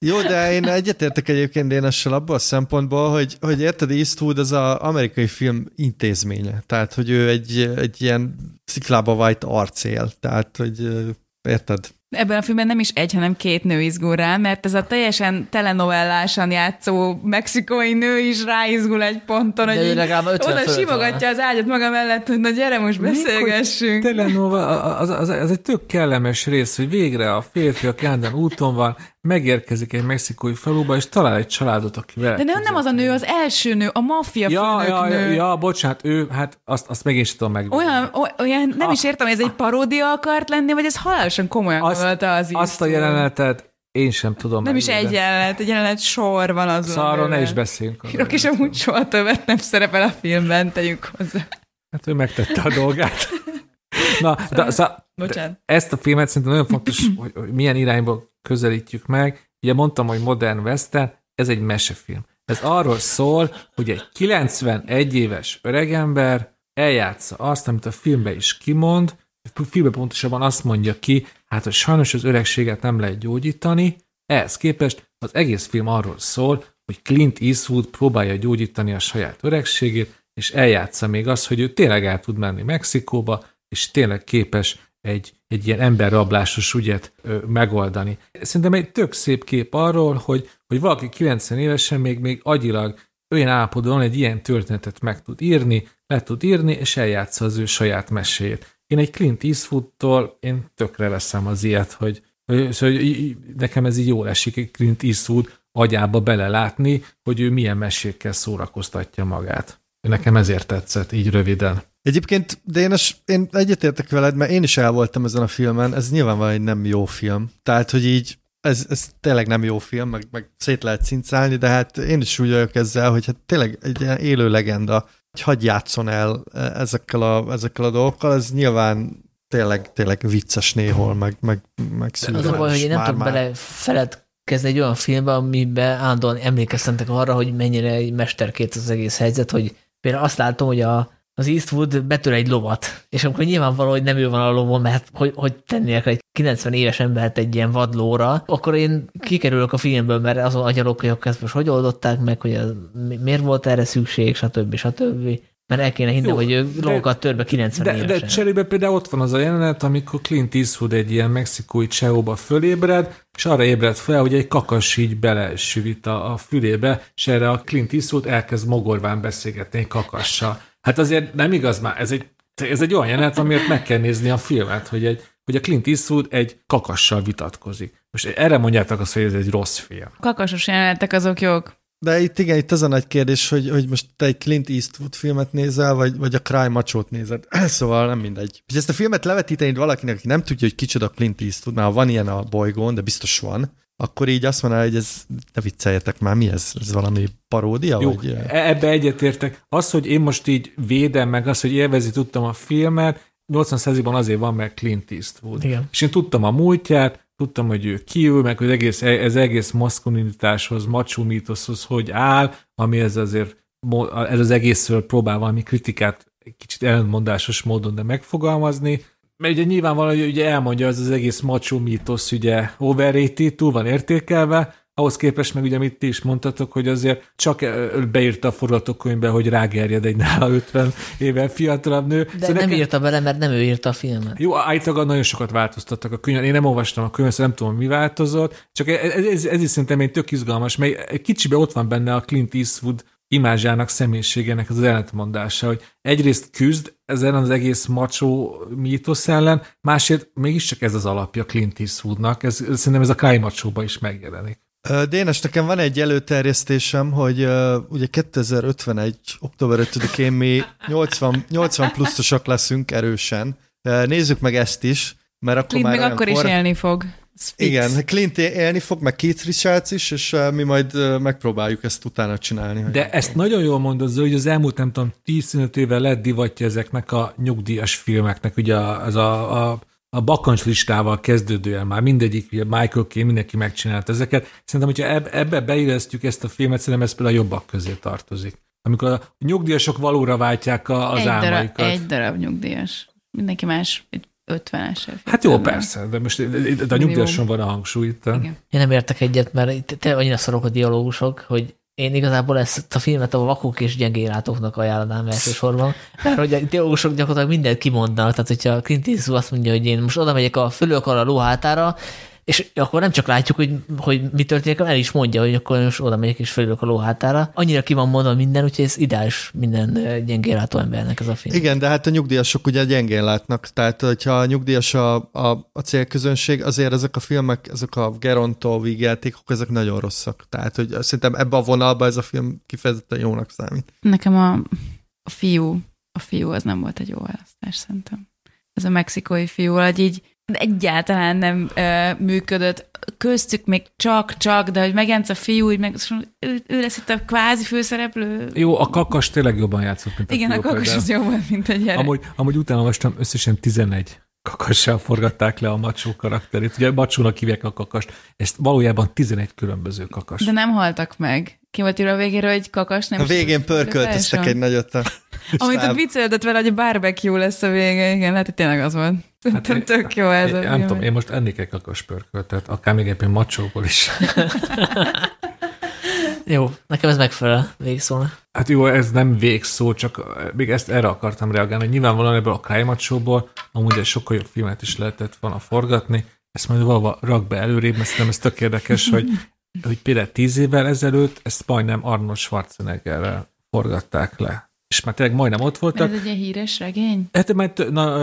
Jó, de én egyetértek egyébként Dénessel abban a szempontból, hogy, hogy érted, Eastwood az az amerikai film intézménye. Tehát, hogy ő egy, egy ilyen sziklába vájt arcél. Tehát, hogy érted, Ebben a filmben nem is egy, hanem két nő izgul rá, mert ez a teljesen telenovellásan játszó mexikói nő is ráizgul egy ponton, De hogy így legalább 50 oda simogatja az ágyat maga mellett, hogy na gyere, most beszélgessünk. Telenova, az, az, az egy tök kellemes rész, hogy végre a férfi a Kándán úton van, megérkezik egy mexikói faluba, és talál egy családot, akivel... De nem, nem az a nő, az első nő, a maffia Ja, ja, ja, nő. ja, bocsánat, ő, hát azt, azt meg sem tudom meg. Olyan, olyan, nem is értem, hogy ez egy paródia akart lenni, vagy ez halálosan komolyan azt, gondolta az azt a jelenetet én sem tudom Nem is egy jelenet, egy jelenet sor van az. Szóval arról ne is beszéljünk. Írok, és amúgy soha többet nem szerepel a filmben, tegyük hozzá. Hát ő megtette a dolgát. Na, de, szóval, Bocsánat. ezt a filmet szerintem nagyon fontos, *clears throat* hogy, hogy milyen irányba közelítjük meg. Ugye mondtam, hogy modern western, ez egy mesefilm. Ez arról szól, hogy egy 91 éves öregember eljátsza azt, amit a filmben is kimond, filmben pontosabban azt mondja ki, hát hogy sajnos az öregséget nem lehet gyógyítani, ehhez képest az egész film arról szól, hogy Clint Eastwood próbálja gyógyítani a saját öregségét, és eljátsza még azt, hogy ő tényleg el tud menni Mexikóba, és tényleg képes egy, egy ilyen emberrablásos ügyet ö, megoldani. Szerintem egy tök szép kép arról, hogy, hogy valaki 90 évesen még, még agyilag olyan állapotban egy ilyen történetet meg tud írni, le tud írni, és eljátsza az ő saját meséjét. Én egy Clint Eastwoodtól, én tökre veszem az ilyet, hogy, hogy, hogy nekem ez így jól esik, Clint Eastwood agyába belelátni, hogy ő milyen mesékkel szórakoztatja magát. Nekem ezért tetszett, így röviden. Egyébként, de én, es, én egyetértek veled, mert én is el voltam ezen a filmen, ez nyilvánvalóan egy nem jó film. Tehát, hogy így ez, ez tényleg nem jó film, meg, meg szét lehet cincálni, de hát én is úgy vagyok ezzel, hogy hát tényleg egy ilyen élő legenda, hogy hagyj játszon el ezekkel a, ezekkel a dolgokkal, ez nyilván tényleg, tényleg vicces néhol, meg, meg, meg Az a baj, hogy én nem tudok bele feledkezni egy olyan filmbe, amiben állandóan emlékeztetek arra, hogy mennyire egy mesterkét az egész helyzet, hogy például azt látom, hogy a, az Eastwood betör egy lovat, és amikor nyilvánvaló, hogy nem ő van a lovon, mert hogy, hogy tennének egy 90 éves embert egy ilyen vadlóra, akkor én kikerülök a filmből, mert azon agyalok, hogy ezt most hogy oldották meg, hogy az, miért volt erre szükség, stb. stb. Mert el kéne hinni, Jó, hogy ő lovakat tör be 90 De, évesen. de cserébe például ott van az a jelenet, amikor Clint Eastwood egy ilyen mexikói cseóba fölébred, és arra ébred fel, hogy egy kakas így belesüvít a, a fülébe, és erre a Clint Eastwood elkezd mogorván beszélgetni egy kakassal. Hát azért nem igaz már, ez egy, ez egy olyan jelenet, amiért meg kell nézni a filmet, hogy, egy, hogy a Clint Eastwood egy kakassal vitatkozik. Most erre mondjátok azt, hogy ez egy rossz film. Kakasos jelenetek azok jók. De itt igen, itt az a nagy kérdés, hogy, hogy most te egy Clint Eastwood filmet nézel, vagy, vagy a Cry Macho-t nézed. *clears throat* szóval nem mindegy. És ezt a filmet levetíteni valakinek, aki nem tudja, hogy kicsoda Clint Eastwood, már van ilyen a bolygón, de biztos van, akkor így azt mondaná, hogy ez, ne vicceljetek már, mi ez? Ez valami paródia? Jó, Vagy, e- ebbe egyetértek. Az, hogy én most így védem meg, az, hogy élvezi tudtam a filmet, 80 ban azért van, mert Clint Eastwood. Igen. És én tudtam a múltját, tudtam, hogy ő kiül, meg hogy egész, ez egész maszkulinitáshoz, macsó mítoszhoz hogy áll, ami ez azért, ez az egészről próbál valami kritikát egy kicsit ellentmondásos módon, de megfogalmazni. Mert ugye nyilvánvaló, hogy ugye elmondja, az az egész macsó mítosz ugye overrated, túl van értékelve, ahhoz képest meg ugye, amit ti is mondtatok, hogy azért csak beírta a forgatókönyvbe, hogy rágerjed egy nála 50 éven fiatalabb nő. De Szóval nem nekem- írta bele, mert nem ő írta a filmet. jó, állítólag nagyon sokat változtattak a könyvet. Én nem olvastam a könyvet, szóval nem tudom, mi változott. Csak ez, ez, ez is szerintem egy tök izgalmas, mert egy kicsibe ott van benne a Clint Eastwood imázsának, személyiségének az ellentmondása, hogy egyrészt küzd ezen az egész macsó mítosz ellen, másrészt mégiscsak ez az alapja Clint Eastwoodnak, ez, szerintem ez a Cry macsóba is megjelenik. Dénes, nekem van egy előterjesztésem, hogy uh, ugye 2051. október 5-én mi 80, 80 pluszosak leszünk erősen. Uh, nézzük meg ezt is, mert akkor Clint már meg akkor is élni fog. Fix. Igen, Clint élni fog, meg Keith Richards is, és uh, mi majd uh, megpróbáljuk ezt utána csinálni. hogy- De ezt nagyon jól mondod, hogy az elmúlt, nem tudom, 10-15 éve lett divatja ezeknek a nyugdíjas filmeknek, ugye az a, a, a bakancs listával kezdődően már mindegyik, ugye Michael Caine, mindenki megcsinált ezeket. Szerintem, hogyha eb- ebbe beillesztjük ezt a filmet, szerintem ez például a jobbak közé tartozik. Amikor a nyugdíjasok valóra váltják a, az egy, darab, álmaikat. egy darab nyugdíjas. Mindenki más, egy 50-es. Hát jó, persze, de most de a nyugdíjason van a hangsúly itt. Igen. Én nem értek egyet, mert itt tényleg annyira szarok a dialógusok, hogy én igazából ezt a filmet a vakok és gyengélátóknak ajánlanám elsősorban, mert hogy a dialógusok gyakorlatilag mindent kimondanak, tehát hogyha Clint Eastwood azt mondja, hogy én most oda megyek a fölök a lóhátára, és akkor nem csak látjuk, hogy, hogy mi történik, hanem el is mondja, hogy akkor most oda megyek és felülök a lóhátára. Annyira ki van mondva minden, úgyhogy ez ideális minden gyengén látó embernek ez a film. Igen, de hát a nyugdíjasok ugye gyengén látnak, tehát hogyha a nyugdíjas a, a, a célközönség, azért ezek a filmek, ezek a Geronto vígjátékok, ezek nagyon rosszak. Tehát, hogy szerintem ebbe a vonalba ez a film kifejezetten jónak számít. Nekem a, a fiú, a fiú az nem volt egy jó választás, szerintem. Ez a mexikói fiú, hogy így egyáltalán nem ö, működött. Köztük még csak-csak, de hogy megjelent a fiú, úgy meg, ő, ő lesz itt a kvázi főszereplő. Jó, a kakas tényleg jobban játszott, mint a Igen, fiú, a kakas például. az volt, mint a gyerek. Amúgy, amúgy utána olvastam, összesen 11 kakassal forgatták le a macsó karakterét. Ugye macsónak hívják a kakast, ezt valójában 11 különböző kakas. De nem haltak meg. Ki volt írva a végére, hogy kakas nem A végén pörköltöztek egy nagyot a Amit ott viccelődött vele, hogy a barbecue lesz a vége, igen, lehet, hogy tényleg az volt. Szerintem én- tök jó ez. Én, a nem film. tudom, én most ennék egy kakas pörköltet, akár még éppen macsóból is. *laughs* Jó, nekem ez megfelel végszónak. Hát jó, ez nem végszó, csak még ezt erre akartam reagálni, hogy nyilvánvalóan ebből a Crime Show-ból amúgy egy sokkal jobb filmet is lehetett volna forgatni, ezt majd valahol rak be előrébb, mert szerintem ez tök érdekes, hogy, *laughs* hogy például tíz évvel ezelőtt ezt majdnem Arnold Schwarzeneggerrel forgatták le. És már tényleg majdnem ott voltak, Ez egy híres regény? Hát mert t- na,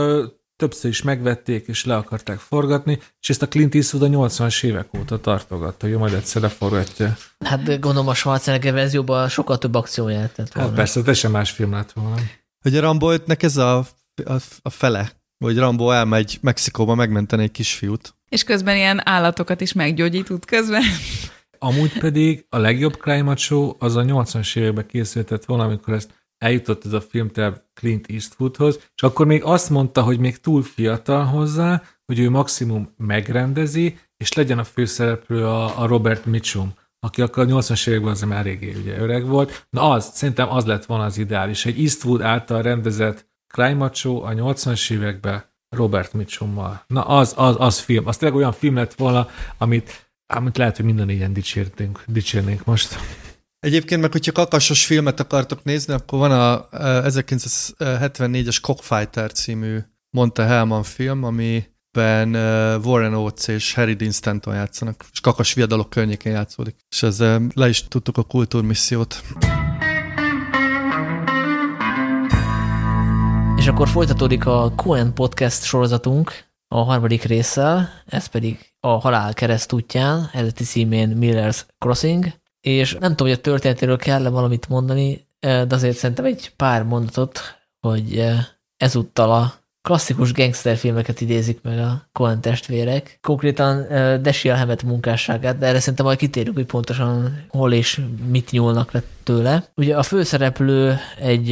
többször is megvették, és le akarták forgatni, és ezt a Clint Eastwood a 80-as évek óta tartogatta, hogy majd egyszer leforgatja. Hát gondolom a Schwarzenegger verzióban sokkal több akció jelentett volna. Hát persze, te sem más film lett volna. Hogy a Rambo 5-nek ez a, a, a fele, hogy Rambo elmegy Mexikóba megmenteni egy kisfiút. És közben ilyen állatokat is meggyógyít út közben. Amúgy pedig a legjobb Crime Show az a 80-as években készültett volna, amikor ezt eljutott ez a film Clint Eastwoodhoz, és akkor még azt mondta, hogy még túl fiatal hozzá, hogy ő maximum megrendezi, és legyen a főszereplő a, a Robert Mitchum, aki akkor a 80-as években azért már eléggé ugye öreg volt. Na az, szerintem az lett volna az ideális. Egy Eastwood által rendezett Crime Show a 80-as években Robert Mitchummal. Na az, az, az film. Az tényleg olyan film lett volna, amit, amit lehet, hogy minden ilyen dicsérnénk, dicsérnénk most. Egyébként meg, hogyha kakasos filmet akartok nézni, akkor van a eh, 1974-es Cockfighter című Monte Hellman film, amiben eh, Warren Oates és Harry Dean Stanton játszanak, és kakas viadalok környékén játszódik. És ezzel le is tudtuk a kultúrmissziót. És akkor folytatódik a Cohen Podcast sorozatunk a harmadik résszel, ez pedig a Halál kereszt útján, eredeti címén Miller's Crossing, és nem tudom, hogy a történetéről kell valamit mondani, de azért szerintem egy pár mondatot, hogy ezúttal a klasszikus gangsterfilmeket idézik meg a Cohen testvérek. Konkrétan uh, Dashiell Hammett munkásságát, de erre szerintem majd kitérünk, hogy pontosan hol és mit nyúlnak le tőle. Ugye a főszereplő egy,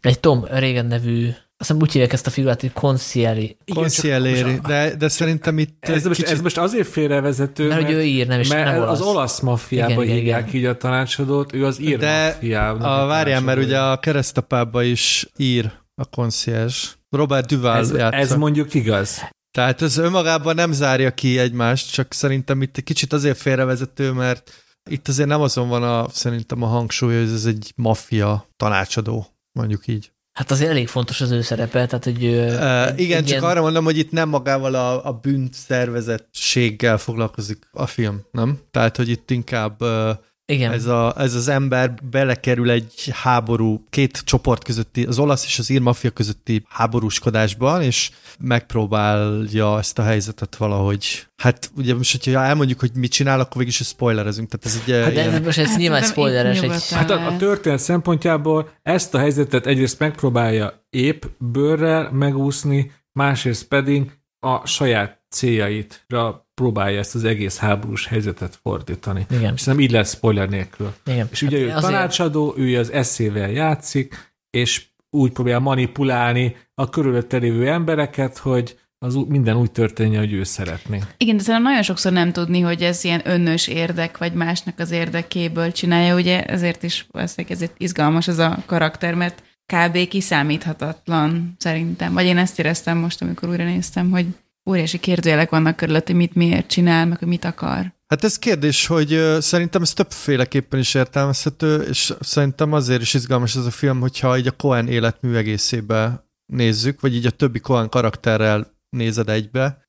egy Tom Reagan nevű azt hiszem úgy hívják ezt a figurát, hogy Consieri. Concilieri, de, de szerintem itt Ez most, ez most azért félrevezető, Mert, mert, hogy ő ír, nem is mert nem olasz. az olasz maffiába Igen, hívják igen. így a tanácsadót, ő az ír De maffiába. a, várjál, mert ugye a keresztapába is ír a concierge. Robert Duval ez, játsza. ez mondjuk igaz. Tehát ez önmagában nem zárja ki egymást, csak szerintem itt egy kicsit azért félrevezető, mert itt azért nem azon van a, szerintem a hangsúly, hogy ez egy maffia tanácsadó, mondjuk így. Hát azért elég fontos az ő szerepe, tehát hogy Uh, igen, csak ilyen- arra mondom, hogy itt nem magával a, a bűnt szervezettséggel foglalkozik a film, nem? Tehát, hogy itt inkább uh, igen. ez, a, ez az ember belekerül egy háború, két csoport közötti, az olasz és az ír maffia közötti háborúskodásban, és megpróbálja ezt a helyzetet valahogy. Hát ugye most, hogyha elmondjuk, hogy mit csinál, akkor végig is spoilerezünk. Tehát ez egy Hát de ilyen, ez most ez Hát nyilván spoileres. Egy. Hát a, a történet szempontjából ezt a helyzetet egyrészt megpróbálja épp bőrrel megúszni, másrészt pedig a saját céljaitra próbálja ezt az egész háborús helyzetet fordítani. igen, És nem így lesz spoiler nélkül. igen. És ugye ő Hát azért- tanácsadó, ő az eszével játszik, és úgy próbál manipulálni a körülötte lévő embereket, hogy az minden úgy történjen, hogy ő szeretné. Igen, de szerintem nagyon sokszor nem tudni, hogy ez ilyen önnös érdek, vagy másnak az érdekéből csinálja, ugye ezért is valószínűleg ezért izgalmas ez a karakter, mert kb. kiszámíthatatlan szerintem. Vagy én ezt éreztem most, amikor újra néztem, hogy óriási kérdőjelek vannak körülött, hogy mit miért csinál, meg hogy mit akar. hát ez kérdés, hogy szerintem ez többféleképpen is értelmezhető, és szerintem azért is izgalmas ez a film, hogyha így a Cohen életmű egészébe nézzük, vagy így a többi Cohen karakterrel nézed egybe,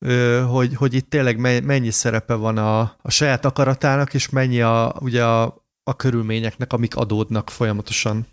hogy, hogy itt tényleg mennyi szerepe van a, a saját akaratának, és mennyi a, ugye a, a körülményeknek, amik adódnak folyamatosan.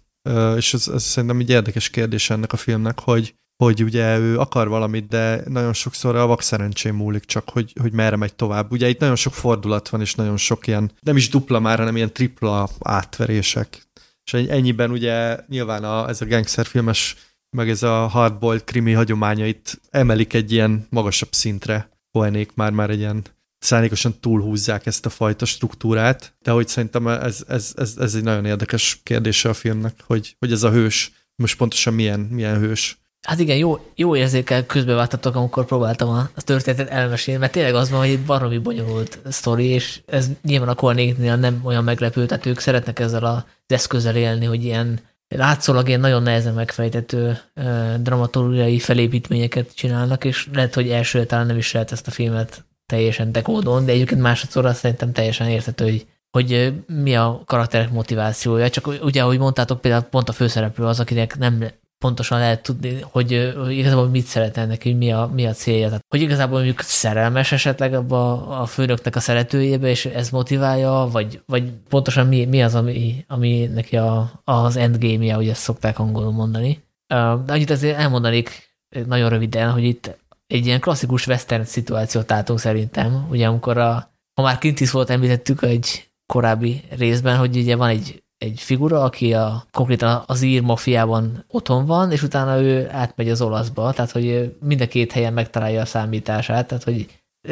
És ez, ez szerintem egy érdekes kérdés ennek a filmnek, hogy, hogy ugye ő akar valamit, de nagyon sokszor a vak szerencsém múlik csak, hogy, hogy merre megy tovább. Ugye itt nagyon sok fordulat van, és nagyon sok ilyen, nem is dupla már, hanem ilyen tripla átverések. És ennyiben ugye nyilván a, ez a gangsterfilmes, meg ez a hardboiled krimi hagyományait emelik egy ilyen magasabb szintre. Poenék már már egy ilyen szándékosan túlhúzzák ezt a fajta struktúrát, de hogy szerintem ez, ez, ez, ez egy nagyon érdekes kérdése a filmnek, hogy, hogy ez a hős, most pontosan milyen, milyen hős. Hát igen, jó, jó érzékel közbevágtatok, amikor próbáltam a, történetet elmesélni, mert tényleg az van, hogy egy baromi bonyolult sztori, és ez nyilván a kornéknél nem olyan meglepő, tehát ők szeretnek ezzel az eszközzel élni, hogy ilyen látszólag ilyen nagyon nehezen megfejtető uh, dramaturgiai felépítményeket csinálnak, és lehet, hogy első talán nem is lehet ezt a filmet teljesen dekódon, de egyébként másodszorra szerintem teljesen érthető, hogy, hogy mi a karakterek motivációja. Csak ugye, ahogy mondtátok, például pont a főszereplő az, akinek nem pontosan lehet tudni, hogy, hogy igazából mit szeretne neki, mi a, mi a célja. Tehát, hogy igazából mondjuk szerelmes esetleg abba a főnöknek a szeretőjébe, és ez motiválja, vagy, vagy pontosan mi, mi az, ami, ami neki a, az endgame-je, ahogy ezt szokták angolul mondani. De annyit azért elmondanék nagyon röviden, hogy itt egy ilyen klasszikus western szituációt látunk szerintem, ugye amikor a, ha már Clint Eastwood említettük egy korábbi részben, hogy ugye van egy egy figura, aki a, konkrétan az ír mafiában otthon van, és utána ő átmegy az olaszba, tehát hogy mind a két helyen megtalálja a számítását, tehát hogy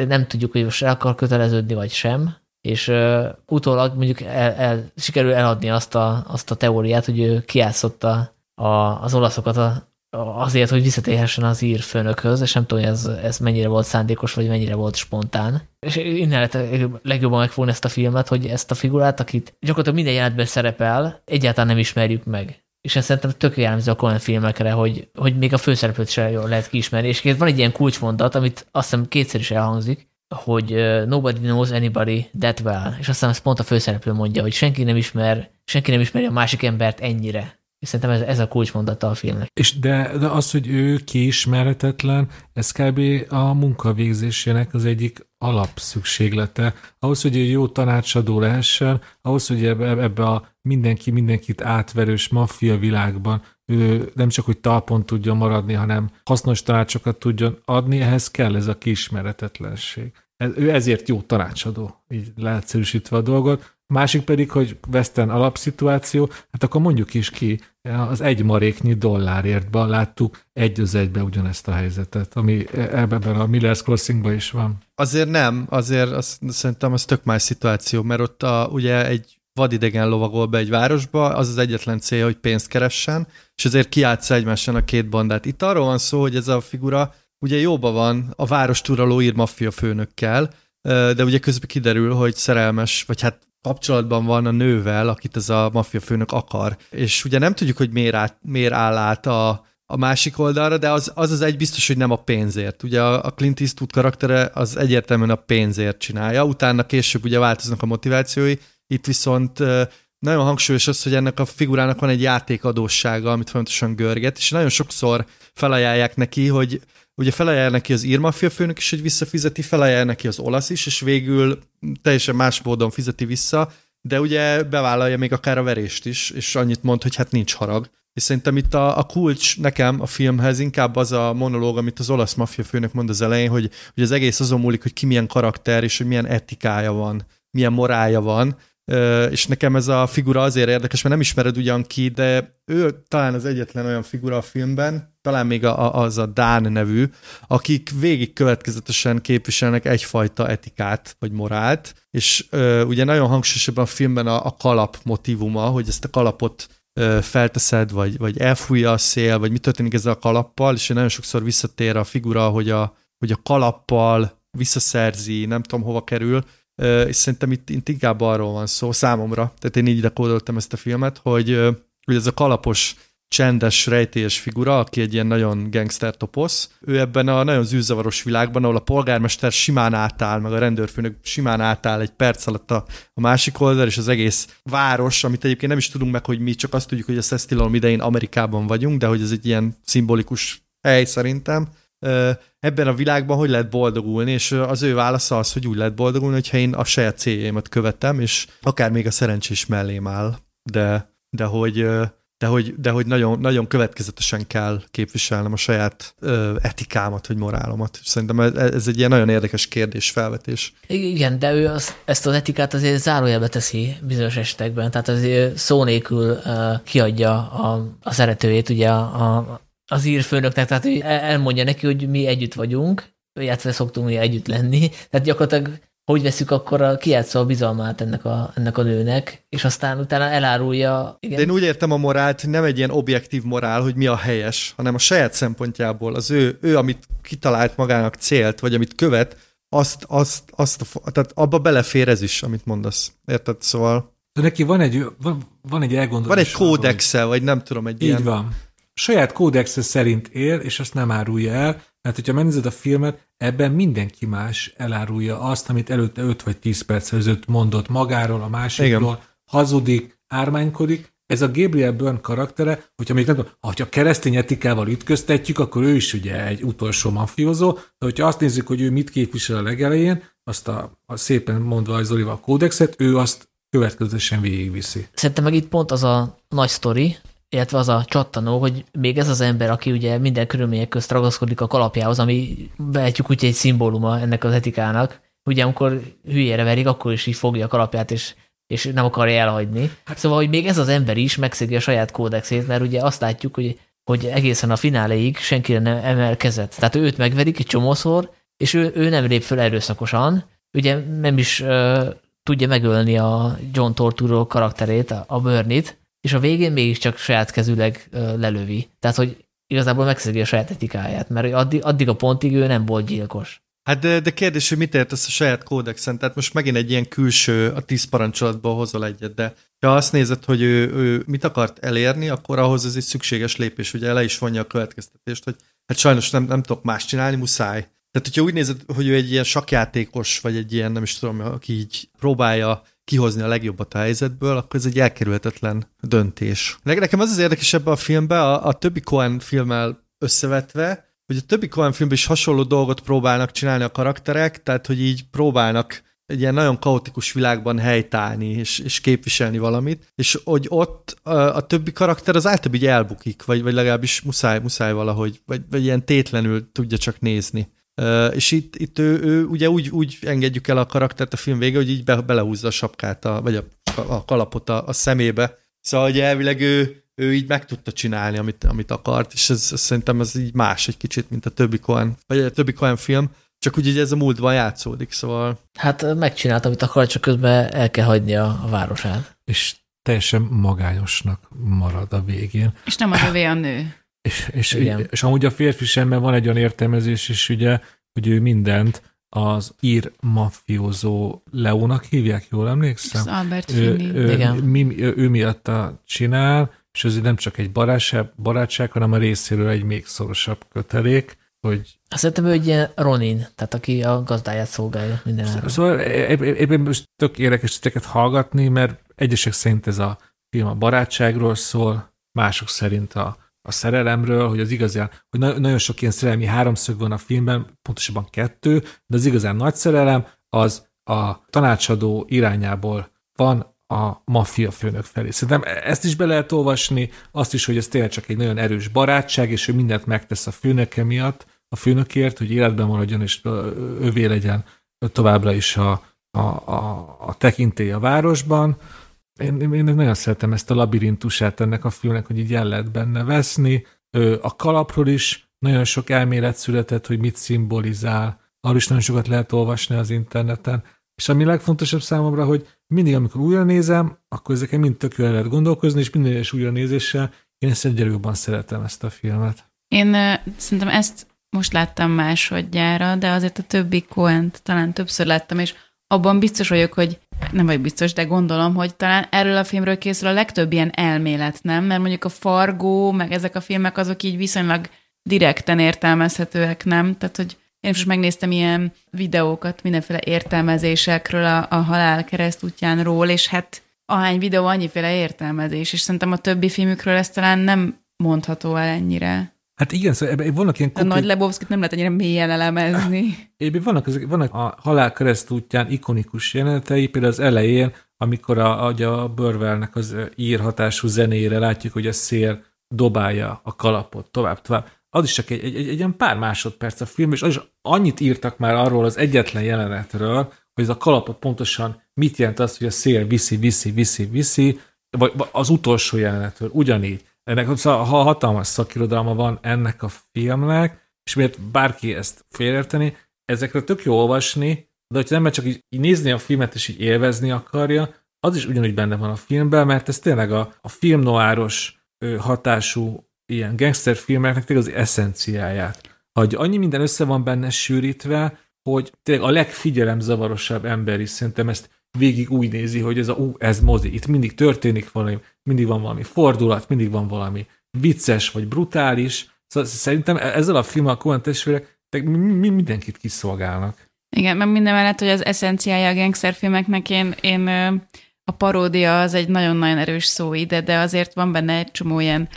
nem tudjuk, hogy most el akar köteleződni, vagy sem, és uh, utólag mondjuk el, el, sikerül eladni azt a, azt a teóriát, hogy ő kiátszotta a, az olaszokat a, azért, hogy visszatérhessen az ír főnökhöz, és nem tudom, hogy ez, ez mennyire volt szándékos, vagy mennyire volt spontán. És innen lehet legjobban megfogni ezt a filmet, hogy ezt a figurát, akit gyakorlatilag minden jelentben szerepel, egyáltalán nem ismerjük meg. És ezt szerintem tök jellemző a Cohen filmekre, hogy, hogy még a főszereplőt sem jól lehet kiismerni. És van egy ilyen kulcsmondat, amit azt hiszem kétszer is elhangzik, hogy nobody knows anybody that well. És aztán ezt pont a főszereplő mondja, hogy senki nem ismer, senki nem ismeri a másik embert ennyire. És szerintem ez, ez a kulcsmondata a filmnek. És de, de az, hogy ő kiismeretetlen, ez kb. a munkavégzésének az egyik alapszükséglete. Ahhoz, hogy egy jó tanácsadó lehessen, ahhoz, hogy ebbe, ebbe a mindenki mindenkit átverős maffia világban ő nem csak, hogy talpon tudjon maradni, hanem hasznos tanácsokat tudjon adni, ehhez kell ez a kiismeretetlenség. Ő ezért jó tanácsadó, így leegyszerűsítve a dolgot. Másik pedig, hogy Western alapszituáció, hát akkor mondjuk is ki, az egy maréknyi dollárért láttuk egy az egybe ugyanezt a helyzetet, ami ebben a Miller's Crossingban is van. Azért nem, azért azt, szerintem az tök más szituáció, mert ott a, ugye egy vadidegen lovagol be egy városba, az az egyetlen célja, hogy pénzt keressen, és ezért kiátsza egymáson a két bandát. Itt arról van szó, hogy ez a figura ugye jóba van a város turaló ír maffia főnökkel, de ugye közben kiderül, hogy szerelmes, vagy hát kapcsolatban van a nővel, akit ez a maffia főnök akar. És ugye nem tudjuk, hogy miért, át, miért áll át a, a másik oldalra, de az, az az egy biztos, hogy nem a pénzért. Ugye a, Clint Eastwood karaktere az egyértelműen a pénzért csinálja, utána később ugye változnak a motivációi, itt viszont nagyon hangsúlyos az, hogy ennek a figurának van egy játékadósága, amit fontosan görget, és nagyon sokszor felajánlják neki, hogy ugye felajánl neki az írmafia főnök is, hogy visszafizeti, felajánl neki az olasz is, és végül teljesen más módon fizeti vissza, de ugye bevállalja még akár a verést is, és annyit mond, hogy hát nincs harag. És szerintem itt a, a kulcs nekem a filmhez inkább az a monológ, amit az olasz maffia főnök mond az elején, hogy, hogy az egész azon múlik, hogy ki milyen karakter, és hogy milyen etikája van, milyen morálja van, és nekem ez a figura azért érdekes, mert nem ismered ugyan ki, de ő talán az egyetlen olyan figura a filmben, talán még a, az a Dán nevű, akik végig következetesen képviselnek egyfajta etikát, vagy morált, és ö, ugye nagyon hangsúlyos a filmben a, a kalap motivuma, hogy ezt a kalapot ö, felteszed, vagy, vagy elfújja a szél, vagy mi történik ezzel a kalappal, és nagyon sokszor visszatér a figura, hogy a, hogy a kalappal visszaszerzi, nem tudom hova kerül, és szerintem itt, itt inkább arról van szó számomra, tehát én így dekódoltam ezt a filmet, hogy, hogy ez a kalapos csendes, rejtélyes figura, aki egy ilyen nagyon gangster toposz. Ő ebben a nagyon zűzavaros világban, ahol a polgármester simán átáll, meg a rendőrfőnök simán átáll egy perc alatt a, a másik oldal, és az egész város, amit egyébként nem is tudunk meg, hogy mi csak azt tudjuk, hogy a Szesztilalom idején Amerikában vagyunk, de hogy ez egy ilyen szimbolikus hely szerintem. Ebben a világban hogy lehet boldogulni, és az ő válasza az, hogy úgy lehet boldogulni, hogyha én a saját céljaimat követem, és akár még a szerencsés mellém áll, de, de hogy de hogy, de hogy nagyon, nagyon következetesen kell képviselnem a saját ö, etikámat, vagy morálomat. Szerintem ez, ez egy ilyen nagyon érdekes kérdés, felvetés. Igen, de ő az, ezt az etikát azért zárójelbe teszi bizonyos esetekben, tehát azért szó nélkül uh, kiadja a, a szeretőjét ugye a, a, az írfőnöknek, tehát hogy elmondja neki, hogy mi együtt vagyunk, illetve szoktunk mi együtt lenni, tehát gyakorlatilag hogy veszük akkor a kiátszó a bizalmát ennek a, ennek a nőnek, és aztán utána elárulja. Igen. De én úgy értem a morált, hogy nem egy ilyen objektív morál, hogy mi a helyes, hanem a saját szempontjából az ő, ő amit kitalált magának célt, vagy amit követ, azt, azt, azt tehát abba belefér ez is, amit mondasz. Érted? Szóval... De neki van egy, van, van egy elgondolás. Van egy kódexe, vagy nem tudom, egy Így ilyen... van. Saját kódexe szerint él, és azt nem árulja el, mert hogyha megnézed a filmet, ebben mindenki más elárulja azt, amit előtte 5 vagy 10 perc előtt mondott magáról, a másikról, Igen. hazudik, ármánykodik. Ez a Gabriel Byrne karaktere, hogyha még nem tudom, ha keresztény etikával ütköztetjük, akkor ő is ugye egy utolsó mafiózó, de hogyha azt nézzük, hogy ő mit képvisel a legelején, azt a, a szépen mondva az a kódexet, ő azt következetesen végigviszi. Szerintem meg itt pont az a nagy sztori, illetve az a csattanó, hogy még ez az ember, aki ugye minden körülmények közt ragaszkodik a kalapjához, ami vehetjük úgy egy szimbóluma ennek az etikának, ugye amikor hülyére verik, akkor is így fogja a kalapját, és, és nem akarja elhagyni. Hát- szóval, hogy még ez az ember is megszegi a saját kódexét, mert ugye azt látjuk, hogy, hogy egészen a fináléig senkire nem emelkezett. Tehát őt megverik egy csomószor, és ő, ő nem lép föl erőszakosan, ugye nem is uh, tudja megölni a John Torturo karakterét, a, a Burnit, és a végén mégiscsak saját kezüleg lelövi. Tehát, hogy igazából megszegi a saját etikáját, mert addig, addig a pontig ő nem volt gyilkos. Hát de, de kérdés, hogy mit értesz a saját kódexen? Tehát most megint egy ilyen külső, a tíz parancsolatból hozol egyet, de ha azt nézed, hogy ő, ő mit akart elérni, akkor ahhoz ez egy szükséges lépés, ugye le is vonja a következtetést, hogy hát sajnos nem, nem tudok más csinálni, muszáj. Tehát, hogyha úgy nézed, hogy ő egy ilyen sakjátékos, vagy egy ilyen, nem is tudom, aki így próbálja kihozni a legjobbat a helyzetből, akkor ez egy elkerülhetetlen döntés. Nekem az az érdekes a filmben, a, a többi Cohen filmmel összevetve, hogy a többi Cohen filmben is hasonló dolgot próbálnak csinálni a karakterek, tehát hogy így próbálnak egy ilyen nagyon kaotikus világban helytállni és, és képviselni valamit, és hogy ott a, a többi karakter az általában így elbukik, vagy, vagy legalábbis muszáj, muszáj valahogy, vagy, vagy ilyen tétlenül tudja csak nézni. Uh, és itt, itt ő, ő ugye úgy, úgy engedjük el a karaktert a film vége, hogy így be, belehúzza a sapkát, a, vagy a, a kalapot a, a szemébe. Szóval, hogy elvileg ő, ő így meg tudta csinálni, amit, amit akart, és ez, ez szerintem ez így más egy kicsit, mint a többi Cohen, vagy a többi Cohen film, csak úgy, hogy ez a múltban játszódik, szóval... Hát megcsinált, amit akar, csak közben el kell hagyni a, a városát. És teljesen magányosnak marad a végén. És nem az övé a nő. És, és, Igen. és amúgy a férfi sem, mert van egy olyan értelmezés is, ugye, hogy ő mindent az ír mafiózó Leónak hívják, jól emlékszem? Az Albert ő, ő, Igen. Mi, ő, ő miatta csinál, és ez nem csak egy barátság, barátság, hanem a részéről egy még szorosabb kötelék, hogy... Szerintem ő egy ilyen Ronin, tehát aki a gazdáját szolgálja minden. Szóval éppen most tök érdekes titeket hallgatni, mert egyesek szerint ez a film a barátságról szól, mások szerint a a szerelemről, hogy az igazán, hogy na- nagyon sok ilyen szerelmi háromszög van a filmben, pontosabban kettő, de az igazán nagy szerelem az a tanácsadó irányából van a maffia főnök felé. Szerintem ezt is be lehet olvasni, azt is, hogy ez tényleg csak egy nagyon erős barátság, és ő mindent megtesz a főnöke miatt, a főnökért, hogy életben maradjon, és övé legyen továbbra is a, a, a, a tekintély a városban. Én, én nagyon szeretem ezt a labirintusát ennek a filmnek, hogy így el lehet benne veszni. A kalapról is nagyon sok elmélet született, hogy mit szimbolizál. Arról is nagyon sokat lehet olvasni az interneten. És ami legfontosabb számomra, hogy mindig, amikor újra nézem, akkor ezeken mind tök jól lehet gondolkozni, és minden egyes újra nézéssel én ezt egyre jobban szeretem ezt a filmet. Én uh, szerintem ezt most láttam másodjára, de azért a többi Coent talán többször láttam, és abban biztos vagyok, hogy nem vagy biztos, de gondolom, hogy talán erről a filmről készül a legtöbb ilyen elmélet, nem? Mert mondjuk a Fargó, meg ezek a filmek azok így viszonylag direkten értelmezhetőek, nem? Tehát, hogy én most megnéztem ilyen videókat mindenféle értelmezésekről a, a halál keresztútjánról, és hát ahány videó, annyiféle értelmezés, és szerintem a többi filmükről ez talán nem mondható el ennyire. Hát igen, szóval vannak ilyen A nagy Lebowski nem lehet ennyire mélyen elemezni. Egyébként vannak, ezek, vannak a halál keresztútján ikonikus jelenetei, például az elején, amikor a, a, a Burwellnek az írhatású zenére látjuk, hogy a szél dobálja a kalapot tovább, tovább. Az is csak egy, egy, egy, egy ilyen pár másodperc a film, és az is annyit írtak már arról az egyetlen jelenetről, hogy ez a kalapot pontosan mit jelent az, hogy a szél viszi, viszi, viszi, viszi, vagy az utolsó jelenetről ugyanígy. Ennek szóval, ha hatalmas szakirodalma van ennek a filmnek, és miért bárki ezt félérteni, ezekre tök jó olvasni, de hogyha ember csak így, így nézni a filmet és így élvezni akarja, az is ugyanúgy benne van a filmben, mert ez tényleg a, a filmnoáros hatású ilyen gangster filmeknek tényleg az eszenciáját. Hogy annyi minden össze van benne sűrítve, hogy tényleg a legfigyelemzavarosabb ember is szerintem ezt végig úgy nézi, hogy ez a, ú, ez mozi, itt mindig történik valami, mindig van valami fordulat, mindig van valami vicces vagy brutális. Szóval szerintem e- ezzel a filmmel a Coen testvérek mindenkit kiszolgálnak. Igen, mert minden mellett, hogy az eszenciája a gangsterfilmeknek, én, én a paródia az egy nagyon-nagyon erős szó ide, de azért van benne egy csomó ilyen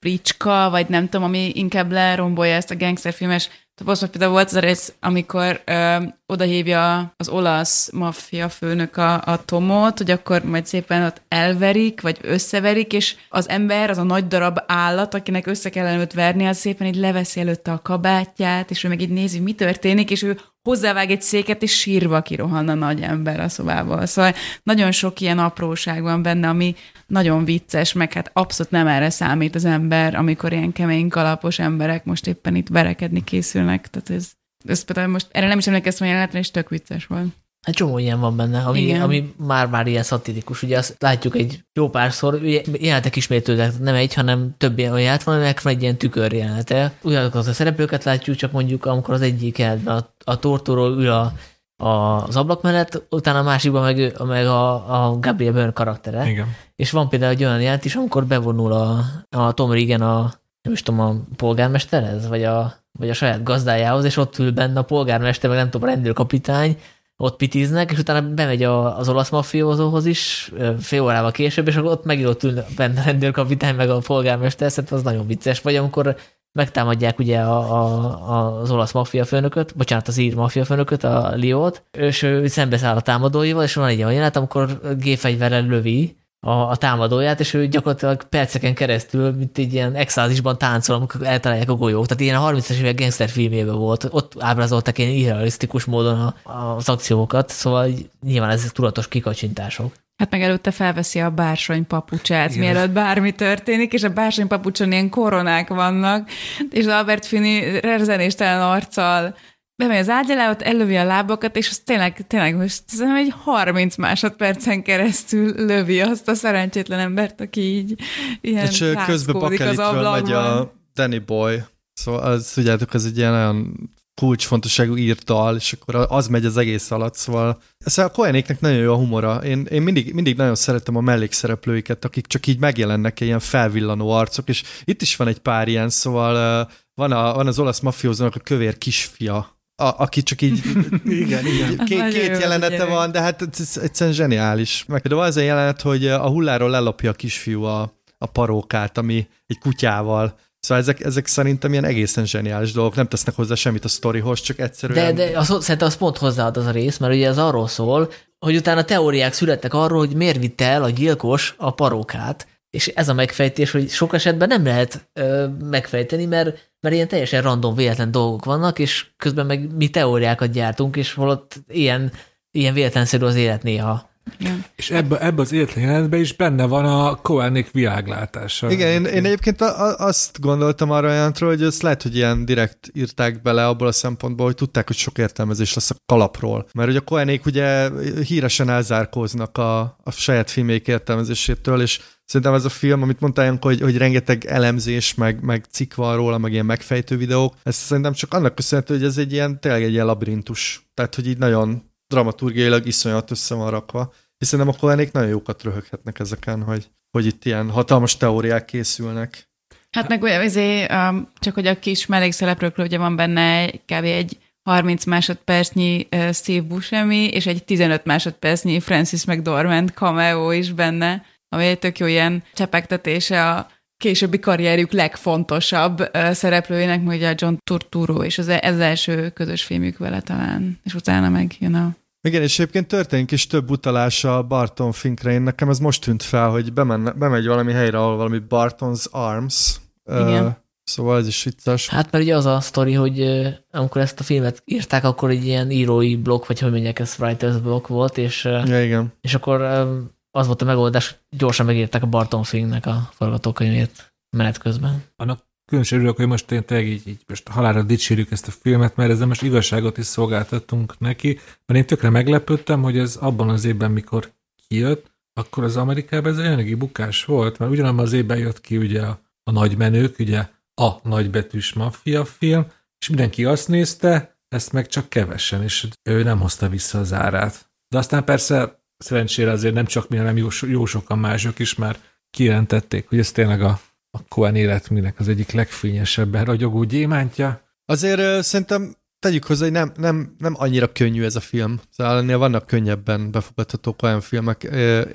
fricska, vagy nem tudom, ami inkább lerombolja ezt a gangsterfilmes tapasztalat. Például volt az a rész, amikor ö, odahívja az olasz maffia főnök a, a Tomot, hogy akkor majd szépen ott elverik, vagy összeverik, és az ember, az a nagy darab állat, akinek össze kellene őt verni, az szépen így leveszi előtte a kabátját, és ő meg így nézi, mi történik, és ő hozzávág egy széket, és sírva kirohan a nagy ember a szobából. Szóval nagyon sok ilyen apróság van benne, ami nagyon vicces, meg hát abszolút nem erre számít az ember, amikor ilyen kemény kalapos emberek most éppen itt verekedni készülnek. Tehát ez, ez például most erre nem is emlékeztem a jelenetre, és tök vicces volt. Egy csomó ilyen van benne, ami, ami már-már ilyen szatirikus. Ugye azt látjuk egy jó párszor, ugye jelenetek ismétlődnek, nem egy, hanem több ilyen jelenet van, aminek van egy ilyen tükör jelenete. Ugyanazokat a szereplőket látjuk, csak mondjuk amikor az egyik jelenetben a, a tortóról ül a, a, az ablak mellett, utána a másikban meg, meg a, a Gabriel Byrne karaktere. Igen. És van például egy olyan jelent is, amikor bevonul a, a Tom Regan a, nem is tudom, a polgármesterhez, vagy a, vagy a saját gazdájához, és ott ül benne a polgármester, meg nem tudom, a rendőrkapitány, ott pitiznek, és utána bemegy a, az olasz mafiózóhoz is, fél órával később, és akkor ott megint ott ül benne a rendőrkapitány, meg a polgármester, szerintem az nagyon vicces. Vagy amikor megtámadják ugye a, a, az olasz maffia főnököt, bocsánat, az ír maffia főnököt, a Liót, és ő szembeszáll a támadóival, és van egy olyan jelenet, amikor gépfegyverrel lövi a, a támadóját, és ő gyakorlatilag perceken keresztül, mint egy ilyen exázisban táncol, amikor eltalálják a golyók. Tehát ilyen a 30-as évek gangster filmjében volt. Ott ábrázoltak ilyen irrealisztikus módon a, az akciókat, szóval nyilván ezek tudatos kikacsintások. Hát meg előtte felveszi a bársony papucsát, Igen. mielőtt bármi történik, és a bársony papucson ilyen koronák vannak, és Albert Finney rezenéstelen arccal bemegy az ágy alá, ott ellövi a lábakat, és az tényleg, tényleg most szerintem egy 30 másodpercen keresztül lövi azt a szerencsétlen embert, aki így ilyen És közben bakelitről megy a Danny Boy, szóval az, tudjátok, ez egy ilyen olyan kulcsfontosságú írtal, és akkor az megy az egész alatt, szóval szóval a Koenéknek nagyon jó a humora. Én, én mindig, mindig nagyon szeretem a mellékszereplőiket, akik csak így megjelennek ilyen felvillanó arcok, és itt is van egy pár ilyen, szóval van, a, van az olasz mafiózónak a kövér kisfia, a, aki csak így *laughs* igen, igen. Két, két jelenete van, de hát ez, ez egyszerűen zseniális. Meg de van az a jelenet, hogy a hulláról lelopja a kisfiú a, a parókát, ami egy kutyával Szóval ezek, ezek szerintem ilyen egészen zseniális dolgok, nem tesznek hozzá semmit a sztorihoz, csak egyszerűen... De, de az, szerintem az pont hozzáad az a rész, mert ugye az arról szól, hogy utána teóriák születtek arról, hogy miért vitte el a gyilkos a parókát, és ez a megfejtés, hogy sok esetben nem lehet ö, megfejteni, mert, mert ilyen teljesen random, véletlen dolgok vannak, és közben meg mi teóriákat gyártunk, és holott ilyen, ilyen véletlenszerű az élet néha. Igen. És ebbe, ebbe az életlen jelenetben is benne van a Koenig világlátása. Igen, én, én egyébként a, a, azt gondoltam arra jelentről, hogy ezt lehet, hogy ilyen direkt írták bele abból a szempontból, hogy tudták, hogy sok értelmezés lesz a kalapról. Mert ugye a Koenig ugye híresen elzárkóznak a, a saját filmék értelmezésétől, és Szerintem ez a film, amit mondtál, hogy, hogy rengeteg elemzés, meg, meg cikk van róla, meg ilyen megfejtő videók, ez szerintem csak annak köszönhető, hogy ez egy ilyen, tényleg egy ilyen labirintus. Tehát, hogy így nagyon dramaturgiailag iszonyat össze van rakva, hiszen nem akkor ennék nagyon jókat röhöghetnek ezeken, hogy, hogy itt ilyen hatalmas teóriák készülnek. Hát meg azért, um, csak hogy a kis mellékszereplőkről ugye van benne kb. egy 30 másodpercnyi uh, Steve Buscemi, és egy 15 másodpercnyi Francis McDormand cameo is benne, ami egy tök jó ilyen csepegtetése a későbbi karrierjük legfontosabb szereplőjének, mondjuk a John Turturro, és az, ez az első közös filmjük vele talán, és utána meg, you know. Igen, és egyébként történik is több utalása Barton Finkre. Én nekem ez most tűnt fel, hogy bemenne, bemegy valami helyre, ahol valami Barton's Arms. Igen. Uh, szóval ez is vicces. Hát mert ugye az a sztori, hogy uh, amikor ezt a filmet írták, akkor egy ilyen írói blokk, vagy hogy mondják, ez writer's blokk volt, és, uh, ja, igen. és akkor um, az volt a megoldás, hogy gyorsan megírták a Barton Finknek a forgatókönyvét menet közben. Annak különösen örülök, hogy most én tényleg így, így most halára dicsérjük ezt a filmet, mert ezzel most igazságot is szolgáltattunk neki, mert én tökre meglepődtem, hogy ez abban az évben, mikor kijött, akkor az Amerikában ez egy bukás volt, mert ugyanabban az évben jött ki ugye a, a nagy menők, ugye a nagybetűs maffia film, és mindenki azt nézte, ezt meg csak kevesen, és ő nem hozta vissza az árát. De aztán persze szerencsére azért nem csak mi, hanem jó, jó sokan mások is már kijelentették, hogy ez tényleg a a Coen életműnek az egyik legfényesebben ragyogó gyémántja. Azért szerintem tegyük hozzá, hogy nem, nem, nem annyira könnyű ez a film. Szóval ennél vannak könnyebben befogadhatók olyan filmek.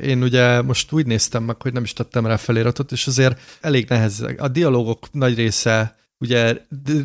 Én ugye most úgy néztem meg, hogy nem is tettem rá feliratot, és azért elég nehéz. A dialógok nagy része ugye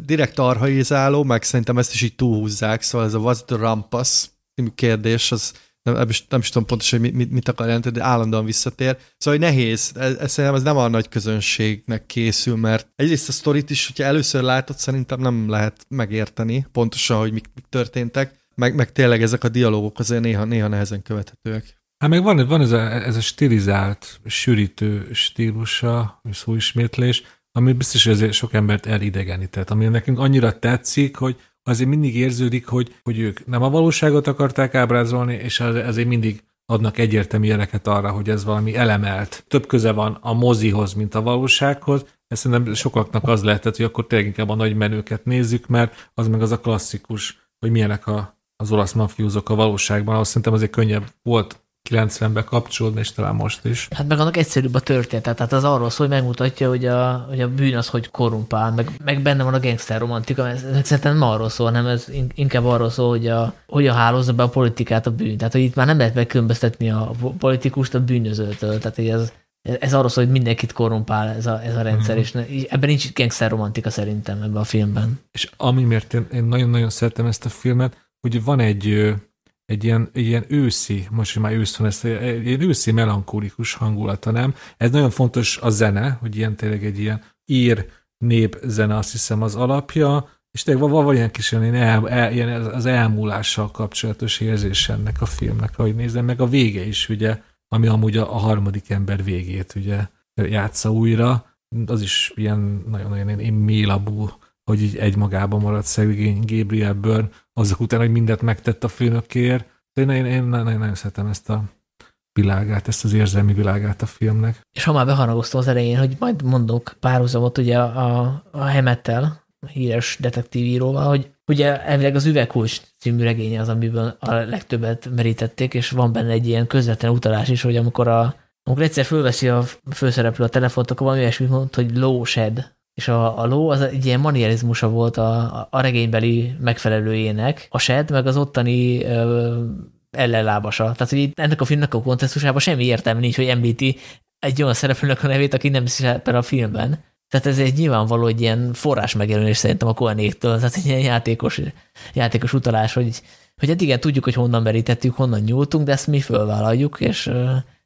direkt arhaizáló, meg szerintem ezt is így túlhúzzák, szóval ez a What's the Rumpus kérdés, az nem, nem, is, nem is tudom pontosan, hogy mit, mit akar jelenteni, de állandóan visszatér. Szóval, hogy nehéz, ez, ez szerintem ez nem a nagy közönségnek készül, mert egyrészt a sztorit is, hogyha először látod, szerintem nem lehet megérteni pontosan, hogy mik, mik történtek, meg, meg tényleg ezek a dialógok azért néha, néha nehezen követhetőek. Hát meg van, van ez, a, ez a stilizált, sűrítő stílusa, szóismétlés, ami biztos, hogy sok embert elidegenített, ami nekünk annyira tetszik, hogy azért mindig érződik, hogy, hogy ők nem a valóságot akarták ábrázolni, és azért mindig adnak egyértelmű jeleket arra, hogy ez valami elemelt. Több köze van a mozihoz, mint a valósághoz. Ez szerintem sokaknak az lehetett, hogy akkor tényleg inkább a nagy menőket nézzük, mert az meg az a klasszikus, hogy milyenek a, az olasz mafiózok a valóságban, ahhoz szerintem azért könnyebb volt 90-ben kapcsolódni, és talán most is. Hát meg annak egyszerűbb a történet, tehát az arról szól, hogy megmutatja, hogy a, hogy a bűn az hogy korrumpál, meg, meg benne van a gangster romantika, ez, ez szerintem nem arról szól, hanem ez inkább arról szól, hogy a, hogyan hálózza be a politikát a bűn. Tehát, hogy itt már nem lehet megkülönböztetni a politikust a bűnözőtől, tehát hogy ez, ez arról szól, hogy mindenkit korrumpál ez a, ez a rendszer, mm. és ebben nincs gangster romantika szerintem ebben a filmben. És ami miért én, én nagyon-nagyon szeretem ezt a filmet, hogy van egy egy ilyen, ilyen őszi, most már ősz van, ezt, egy ilyen őszi melankólikus hangulata, nem? Ez nagyon fontos a zene, hogy ilyen tényleg egy ilyen ír nép zene, azt hiszem az alapja, és tényleg van, van ilyen kis ilyen, el, el, ilyen az elmúlással kapcsolatos érzés ennek a filmnek, ahogy nézem, meg a vége is, ugye, ami amúgy a, a harmadik ember végét, ugye, játsza újra, az is ilyen nagyon-nagyon ilyen mélabú hogy így egymagában maradt szegény Gabriel Byrne, azok után, hogy mindent megtett a főnökért. Én, én, én nagyon, nagyon szeretem ezt a világát, ezt az érzelmi világát a filmnek. És ha már beharagoztam az elején, hogy majd mondok párhuzamot ugye a, a Hemettel, híres detektívíróval, hogy ugye elvileg az Üvegkulcs című regénye az, amiből a legtöbbet merítették, és van benne egy ilyen közvetlen utalás is, hogy amikor a amikor egyszer fölveszi a főszereplő a telefont, akkor valami olyasmit mond, hogy low shed, és a, a ló az egy ilyen manierizmusa volt a, a regénybeli megfelelőjének, a sed meg az ottani ö, ellenlábasa. Tehát, hogy ennek a filmnek a kontextusában semmi értelme nincs, hogy említi egy olyan szereplőnek a nevét, aki nem szerepel a filmben. Tehát ez egy nyilvánvaló egy ilyen forrás megjelenés szerintem a Koenéktől, tehát egy ilyen játékos, játékos utalás, hogy, hogy hát igen, tudjuk, hogy honnan merítettük, honnan nyúltunk, de ezt mi fölvállaljuk, és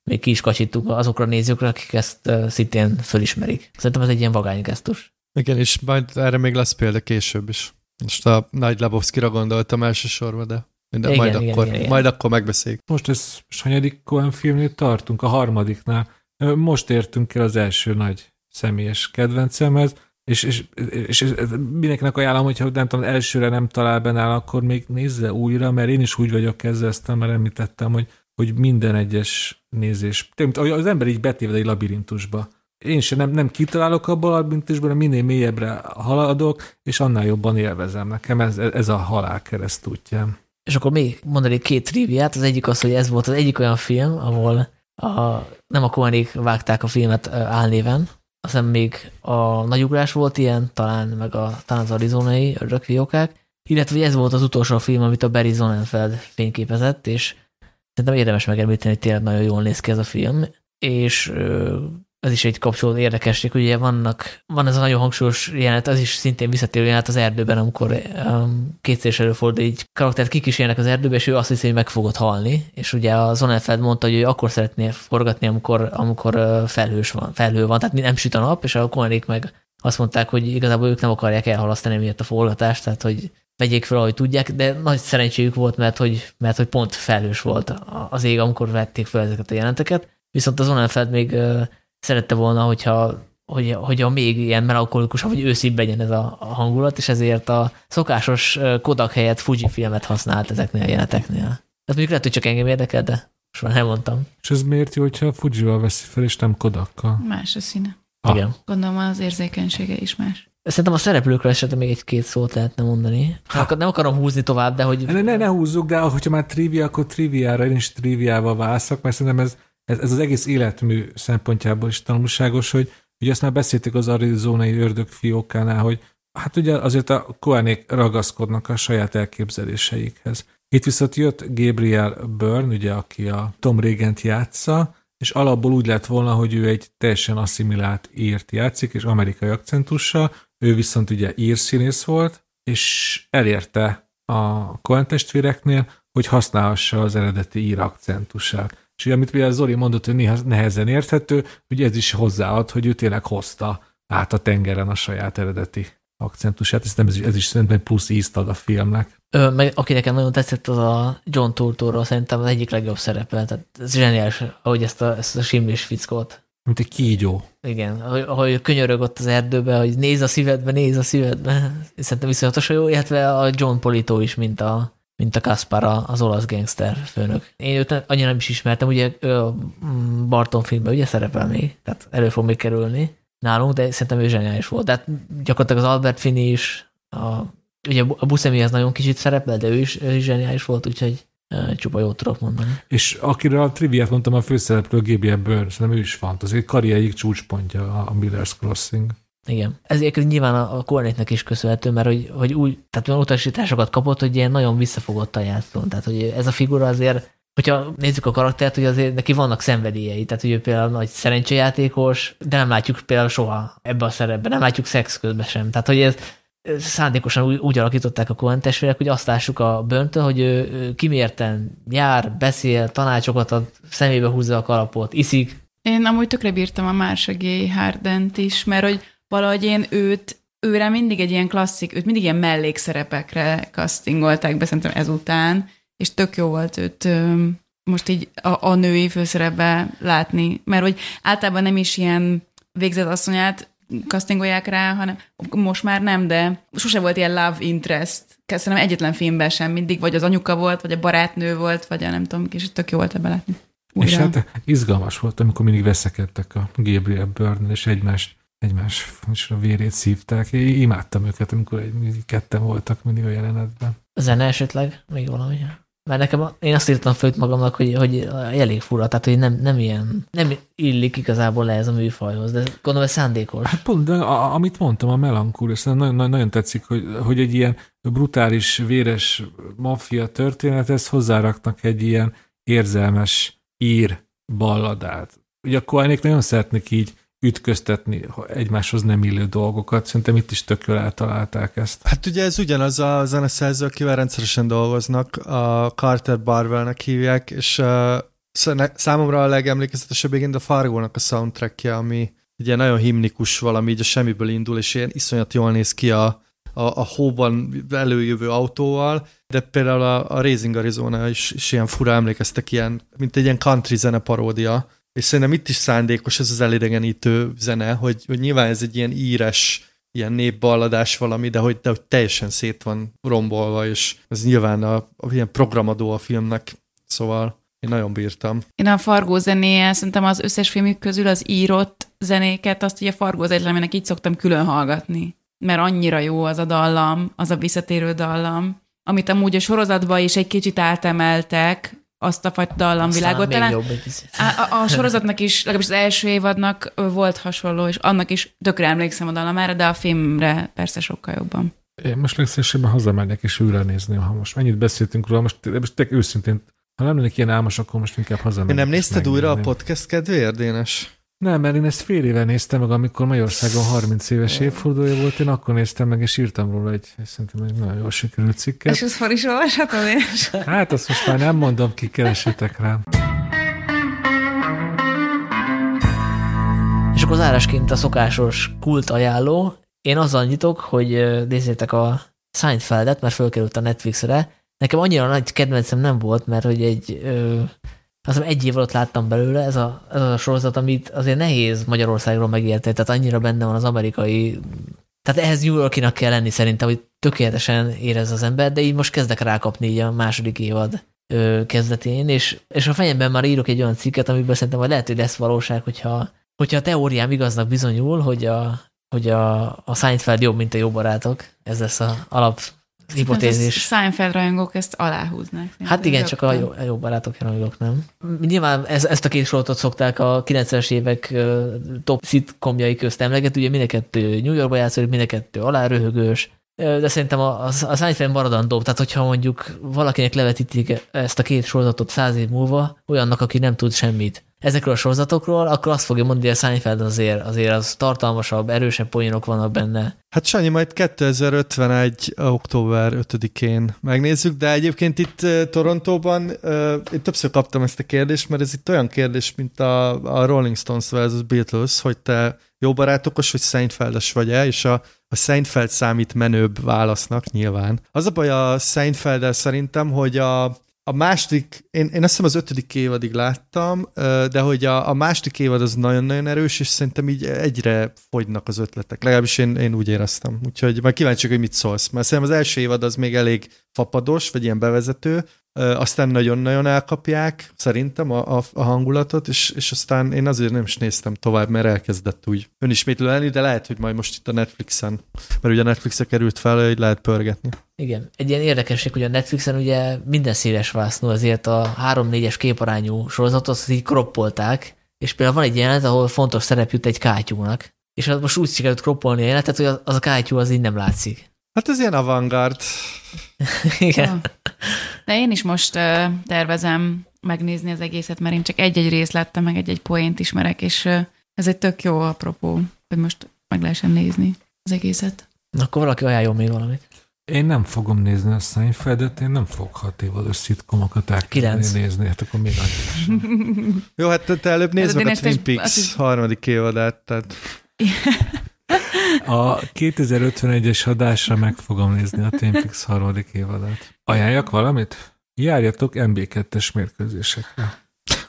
még ki is kacsítunk azokra a nézőkre, akik ezt szintén fölismerik. Szerintem ez egy ilyen vagány gesztus. Igen, és majd erre még lesz példa később is. Most a Nagy Lebowski-ra gondoltam elsősorban, de minden, igen, majd, igen, akkor, igen, igen. majd akkor megbeszéljük. Most ez hanyadik Coen filmnél tartunk, a harmadiknál. Most értünk el az első nagy személyes kedvencemhez, és, és, és, és mindenkinek ajánlom, hogyha nem tudom, elsőre nem talál benne, akkor még nézze újra, mert én is úgy vagyok ezzel, ezt már említettem, hogy hogy minden egyes nézés, az ember így betéved egy labirintusba. Én sem nem, nem kitalálok abból a labirintusból, de minél mélyebbre haladok, és annál jobban élvezem. Nekem ez, ez a halál keresztútjám. És akkor még mondanék két triviát. Az egyik az, hogy ez volt az egyik olyan film, ahol a, nem a Koenig vágták a filmet álnéven, aztán még a nagyugrás volt ilyen, talán meg a, talán az arizonai rökfiókák, illetve ez volt az utolsó film, amit a Barry Sonnenfeld fényképezett, és szerintem érdemes megemlíteni, hogy tényleg nagyon jól néz ki ez a film, és ez is egy kapcsolódó érdekesség, ugye vannak, van ez a nagyon hangsúlyos jelenet, az is szintén visszatérő jelenet az erdőben, amikor um, kétszer is előfordul, így karaktert kikísérnek az erdőbe, és ő azt hiszi, hogy meg fogod halni, és ugye a Zonenfeld mondta, hogy ő akkor szeretné forgatni, amikor, amikor felhős van, felhő van, tehát nem süt a nap, és a Koenig meg azt mondták, hogy igazából ők nem akarják elhalasztani miatt a forgatást, tehát hogy vegyék fel, ahogy tudják, de nagy szerencséjük volt, mert hogy, mert hogy pont felhős volt az ég, amikor vették fel ezeket a jelenteket. Viszont az Zonenfeld még szerette volna, hogyha hogy, hogy a még ilyen melankolikusabb, vagy őszibb legyen ez a, a hangulat, és ezért a szokásos Kodak helyett Fuji filmet használt ezeknél a jeleneteknél. Tehát mondjuk lehet, hogy csak engem érdekel, de most már nem mondtam. És ez miért jó, hogyha Fujival veszi fel, és nem Kodakkal? Más a színe. Ah. Igen. Gondolom az érzékenysége is más. Szerintem a szereplőkről esetleg még egy-két szót lehetne mondani. Ha. Nem akarom húzni tovább, de hogy... Ne, ne, ne húzzuk, de hogyha már trivia, akkor triviára, én is triviával válaszok, mert szerintem ez ez, ez az egész életmű szempontjából is tanulságos, hogy ugye azt már beszéltük az arizonai ördög fiókánál, hogy hát ugye azért a koánék ragaszkodnak a saját elképzeléseikhez. Itt viszont jött Gabriel Byrne, ugye, aki a Tom Regent játsza, és alapból úgy lett volna, hogy ő egy teljesen asszimilált írt játszik, és amerikai akcentussal, ő viszont ugye írszínész volt, és elérte a Coen testvéreknél, hogy használhassa az eredeti ír akcentusát. És ugye, amit például Zoli mondott, hogy néha nehezen érthető, ugye ez is hozzáad, hogy ő tényleg hozta át a tengeren a saját eredeti akcentusát, ez, nem, ez, ez is szerintem plusz ízt ad a filmnek. Ö, meg aki nekem nagyon tetszett, az a John Turturro szerintem az egyik legjobb szerepe, tehát ez zseniális, ahogy ezt a, ezt a simlis fickót. Mint egy kígyó. Igen, ahogy, könyörög ott az erdőbe, hogy néz a szívedbe, néz a szívedbe. Szerintem viszonyatosan jó, illetve a John Polito is, mint a, mint a Kaspar, az olasz gangster főnök. Én őt annyira nem is ismertem, ugye ő a Barton filmben ugye szerepel még, tehát elő fog még kerülni nálunk, de szerintem ő zseniális volt. Tehát gyakorlatilag az Albert Finney is, a, ugye a Buscemi az nagyon kicsit szerepel, de ő is, ő is zseniális volt, úgyhogy csupa jót tudok mondani. És akire a triviát mondtam, a főszereplő Gabriel Byrne, szerintem ő is fantasztikus, karrierig csúcspontja a Miller's Crossing. Igen. Ezért nyilván a, a Kornétnek is köszönhető, mert hogy, hogy úgy, tehát olyan utasításokat kapott, hogy ilyen nagyon visszafogott a játszón. Tehát, hogy ez a figura azért, hogyha nézzük a karaktert, hogy azért neki vannak szenvedélyei, tehát hogy ő például nagy szerencsejátékos, de nem látjuk például soha ebbe a szerepben, nem látjuk szex közben sem. Tehát, hogy ez, szándékosan úgy, úgy alakították a Cohen testvérek, hogy azt lássuk a böntől, hogy ő, ő kimérten jár, beszél, tanácsokat ad, szemébe húzza a kalapot, iszik. Én amúgy tökre bírtam a Marsha Gay Hardent is, mert hogy valahogy én őt, őre mindig egy ilyen klasszik, őt mindig ilyen mellékszerepekre castingolták be, szerintem ezután, és tök jó volt őt most így a, a női főszerepbe látni, mert hogy általában nem is ilyen végzett asszonyát castingolják rá, hanem most már nem, de sose volt ilyen love interest. Szerintem egyetlen filmben sem, mindig vagy az anyuka volt, vagy a barátnő volt, vagy a nem tudom, és tök jó volt ebbe látni. Újra. És hát izgalmas volt, amikor mindig veszekedtek a Gabriel Byrne, és egymást egymás a vérét szívták. Én imádtam őket, amikor egy, ketten voltak mindig a jelenetben. A zene esetleg? Még valami? Mert nekem, én azt írtam föl magamnak, hogy, hogy elég fura, tehát hogy nem, nem ilyen, nem illik igazából le ez a műfajhoz, de gondolom, ez szándékos. Hát pont, de a, amit mondtam, a melankúr, nagyon, nagyon, nagyon tetszik, hogy, hogy egy ilyen brutális, véres maffia történet, ezt hozzáraknak egy ilyen érzelmes ír balladát. Ugye a Koenék nagyon szeretnek így ütköztetni egymáshoz nem illő dolgokat. Szerintem itt is tök jól eltalálták ezt. Hát ugye ez ugyanaz a zeneszerző, akivel rendszeresen dolgoznak, a Carter Barwellnek hívják, és számomra a legemlékezetesebb igen a Fargónak a soundtrackje, ami ugye nagyon himnikus valami, így a semmiből indul, és ilyen iszonyat jól néz ki a, a, a hóban előjövő autóval, de például a, a Raising Arizona is, is ilyen fura emlékeztek, ilyen, mint egy ilyen country zene paródia, és szerintem itt is szándékos ez az elidegenítő zene, hogy, hogy nyilván ez egy ilyen íres, ilyen népballadás valami, de hogy, de hogy teljesen szét van rombolva, és ez nyilván a, a ilyen programadó a filmnek, szóval én nagyon bírtam. Én a Fargó zenéje, szerintem az összes filmük közül az írott zenéket, azt ugye Fargó az egyetlen, így szoktam külön hallgatni. Mert annyira jó az a dallam, az a visszatérő dallam, amit amúgy a sorozatban is egy kicsit átemeltek, azt a fajta dallamvilágot. Talán még jobb egy picit. a, a, a sorozatnak is, legalábbis az első évadnak volt hasonló, és annak is tökre emlékszem a dallamára, de a filmre persze sokkal jobban. Én most legszívesebben hazamegyek és újra nézni, ha most mennyit beszéltünk róla, most, most tényleg őszintén, ha nem lennék ilyen álmos, akkor most inkább hazamegyek. nem és nézted újra a podcast kedvéért, Dénes? Nem, mert én ezt fél éve néztem meg, amikor Magyarországon 30 éves évfordulója volt, én akkor néztem meg, és írtam róla egy, szerintem egy nagyon jól sikerült cikket. És ezt hol is olvashatod? És... Hát azt most már nem mondom, ki keresétek rám. És akkor zárásként a szokásos kult ajánló. Én azzal nyitok, hogy nézzétek a Seinfeldet, mert fölkerült a Netflixre. Nekem annyira nagy kedvencem nem volt, mert hogy egy, ö, azt hiszem egy év alatt láttam belőle, ez a, ez a sorozat, amit azért nehéz Magyarországról megérteni, tehát annyira benne van az amerikai tehát ehhez New Yorkinak kell lenni szerintem, hogy tökéletesen érez az ember, de így most kezdek rákapni így a második évad ö, kezdetén, és, és a fejemben már írok egy olyan cikket, amiből szerintem majd lehet, hogy lesz valóság, hogyha, hogyha a teóriám igaznak bizonyul, hogy a, hogy a, a Seinfeld jobb, mint a jó barátok. Ez lesz a alap hipotézis. Seinfeld rajongók ezt aláhúznak. Hát igen, csak a jó, a jó barátok jelenlegok nem. Nyilván ez, ezt a két sorozatot szokták a 90-es évek top szitkomjai közt emlegetni, ugye mind a kettő New Yorkba játszik, mind a kettő aláröhögős, de szerintem a, a, a Seinfeld maradandóbb, tehát hogyha mondjuk valakinek levetítik ezt a két sorozatot száz év múlva, olyannak, aki nem tud semmit ezekről a sorozatokról, akkor azt fogja mondani, hogy a Seinfeld azért, azért az tartalmasabb, erősebb poénok vannak benne. Hát Sanyi, majd 2051. október 5-én megnézzük, de egyébként itt Torontóban én többször kaptam ezt a kérdést, mert ez itt olyan kérdés, mint a, a Rolling Stones versus Beatles, hogy te jó barátokos, vagy Seinfeldes vagy-e, és a, a Seinfeld számít menőbb válasznak nyilván. Az a baj a seinfeld szerintem, hogy a, a második, én, én azt hiszem az ötödik évadig láttam, de hogy a, a második évad az nagyon-nagyon erős, és szerintem így egyre fogynak az ötletek. Legalábbis én, én úgy éreztem. Úgyhogy majd kíváncsi, hogy mit szólsz. Mert szerintem az első évad az még elég fapados, vagy ilyen bevezető, aztán nagyon-nagyon elkapják szerintem a, a, a hangulatot, és, és aztán én azért nem is néztem tovább, mert elkezdett úgy önismétlő lenni, de lehet, hogy majd most itt a Netflixen, mert ugye a Netflixre került fel, hogy lehet pörgetni. Igen. Egy ilyen érdekesség, hogy a Netflixen ugye minden széles vásznú, azért a 3-4-es képarányú sorozatot azt így kroppolták, és például van egy jelenet, ahol fontos szerep jut egy kátyúnak, és az most úgy sikerült kroppolni a jelenetet, hogy az a kátyú az így nem látszik. Hát ez ilyen avantgard. *laughs* Igen. De én is most uh, tervezem megnézni az egészet, mert én csak egy-egy részt láttam, meg egy-egy poént ismerek, és uh, ez egy tök jó apropó, hogy most meg lehessen nézni az egészet. Na, akkor valaki ajánljon még valamit. Én nem fogom nézni a Seinfeldet, én nem fogok hat évados szitkomokat elkezdeni nézni, hát akkor még annyira Jó, hát te, előbb nézd Ez meg a Twin Peaks is- harmadik évadát, tehát A 2051-es adásra meg fogom nézni a Twin Peaks harmadik évadát. Ajánljak valamit? Járjatok MB2-es mérkőzésekre.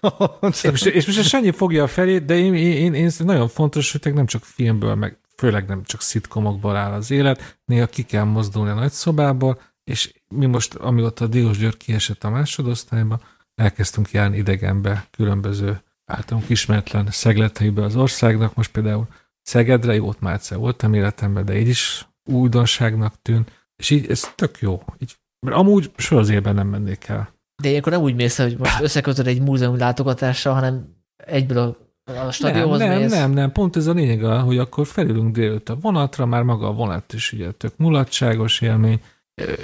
*laughs* És most, és most a Sanyi fogja a felét, de én, én, én, én nagyon fontos, hogy nem csak filmből, meg főleg nem csak szitkomokból áll az élet, néha ki kell mozdulni a nagyszobából, és mi most, amióta a Diós György kiesett a másodosztályba, elkezdtünk járni idegenbe különböző általunk ismeretlen szegleteibe az országnak, most például Szegedre, jót már egyszer voltam életemben, de így is újdonságnak tűn, és így ez tök jó. Így, mert amúgy soha az életben nem mennék el. De ilyenkor nem úgy mész, hogy most összekötöd egy múzeum látogatással, hanem egyből a, a Nem, stadionhoz nem, mész. nem, nem, pont ez a lényeg, hogy akkor felülünk délőtt a vonatra, már maga a vonat is ugye tök mulatságos élmény,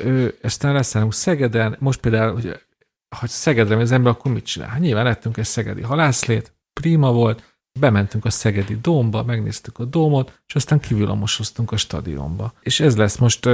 ő, aztán leszállunk Szegeden, most például, hogy ha Szegedre megy az ember, akkor mit csinál? Hát nyilván lettünk egy szegedi halászlét, prima volt, bementünk a szegedi dómba, megnéztük a dómot, és aztán kívülamosoztunk a stadionba. És ez lesz most,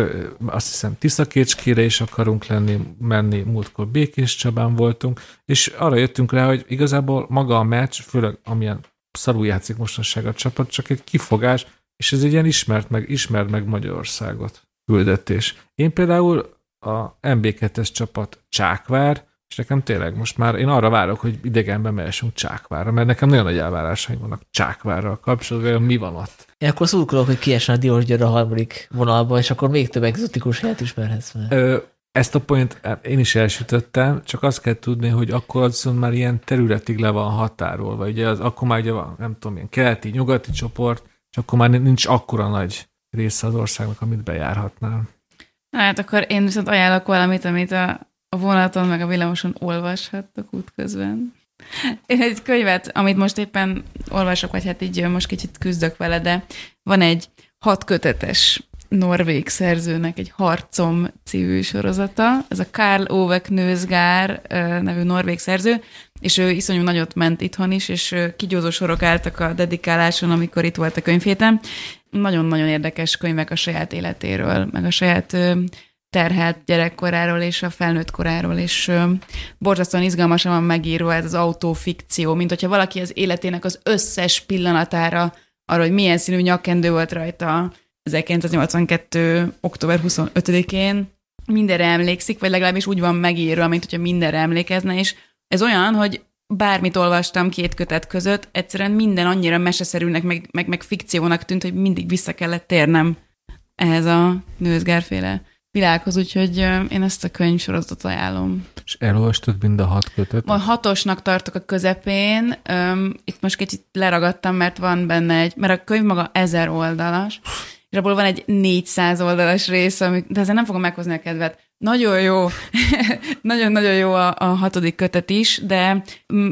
azt hiszem, Tiszakécskére is akarunk lenni, menni, múltkor Békés Csabán voltunk, és arra jöttünk rá, hogy igazából maga a meccs, főleg amilyen szarul játszik mostanság a csapat, csak egy kifogás, és ez egy ilyen ismert meg, ismert meg Magyarországot küldetés. Én például a MB2-es csapat Csákvár, és nekem tényleg most már én arra várok, hogy idegenbe mehessünk Csákvárra, mert nekem nagyon nagy elvárásaim vannak Csákvárral kapcsolatban, hogy mi van ott. Én akkor szurkolok, hogy kiesen a Diós a harmadik vonalba, és akkor még több egzotikus helyet ismerhetsz meg. Ö, ezt a point én is elsütöttem, csak azt kell tudni, hogy akkor az viszont már ilyen területig le van határolva. Ugye az, akkor már ugye van, nem tudom, ilyen keleti, nyugati csoport, és akkor már nincs akkora nagy része az országnak, amit bejárhatnám. Hát akkor én viszont ajánlok valamit, amit a, a vonaton meg a villamoson olvashattok útközben. Én egy könyvet, amit most éppen olvasok, vagy hát így most kicsit küzdök vele, de van egy hat kötetes norvég szerzőnek egy Harcom című sorozata. Ez a Karl Ove Knőzgár nevű norvég szerző, és ő iszonyú nagyot ment itthon is, és kigyózó sorok álltak a dedikáláson, amikor itt volt a könyvhéten. Nagyon-nagyon érdekes könyvek a saját életéről, meg a saját terhelt gyerekkoráról és a felnőtt koráról, és borzasztóan izgalmasan van megírva ez az autofikció, mint hogyha valaki az életének az összes pillanatára, arról, hogy milyen színű nyakkendő volt rajta 1982. október 25-én, mindenre emlékszik, vagy legalábbis úgy van megírva, mint hogyha mindenre emlékezne, és ez olyan, hogy bármit olvastam két kötet között, egyszerűen minden annyira meseszerűnek, meg, meg, meg fikciónak tűnt, hogy mindig vissza kellett térnem ehhez a nőzgárféle világhoz, úgyhogy én ezt a könyvsorozatot ajánlom. És elolvastad mind a hat kötet? Van hatosnak tartok a közepén, itt most kicsit leragadtam, mert van benne egy, mert a könyv maga ezer oldalas, és abból van egy 400 oldalas rész, ami, de ezzel nem fogom meghozni a kedvet. Nagyon jó, *laughs* nagyon-nagyon jó a, a hatodik kötet is, de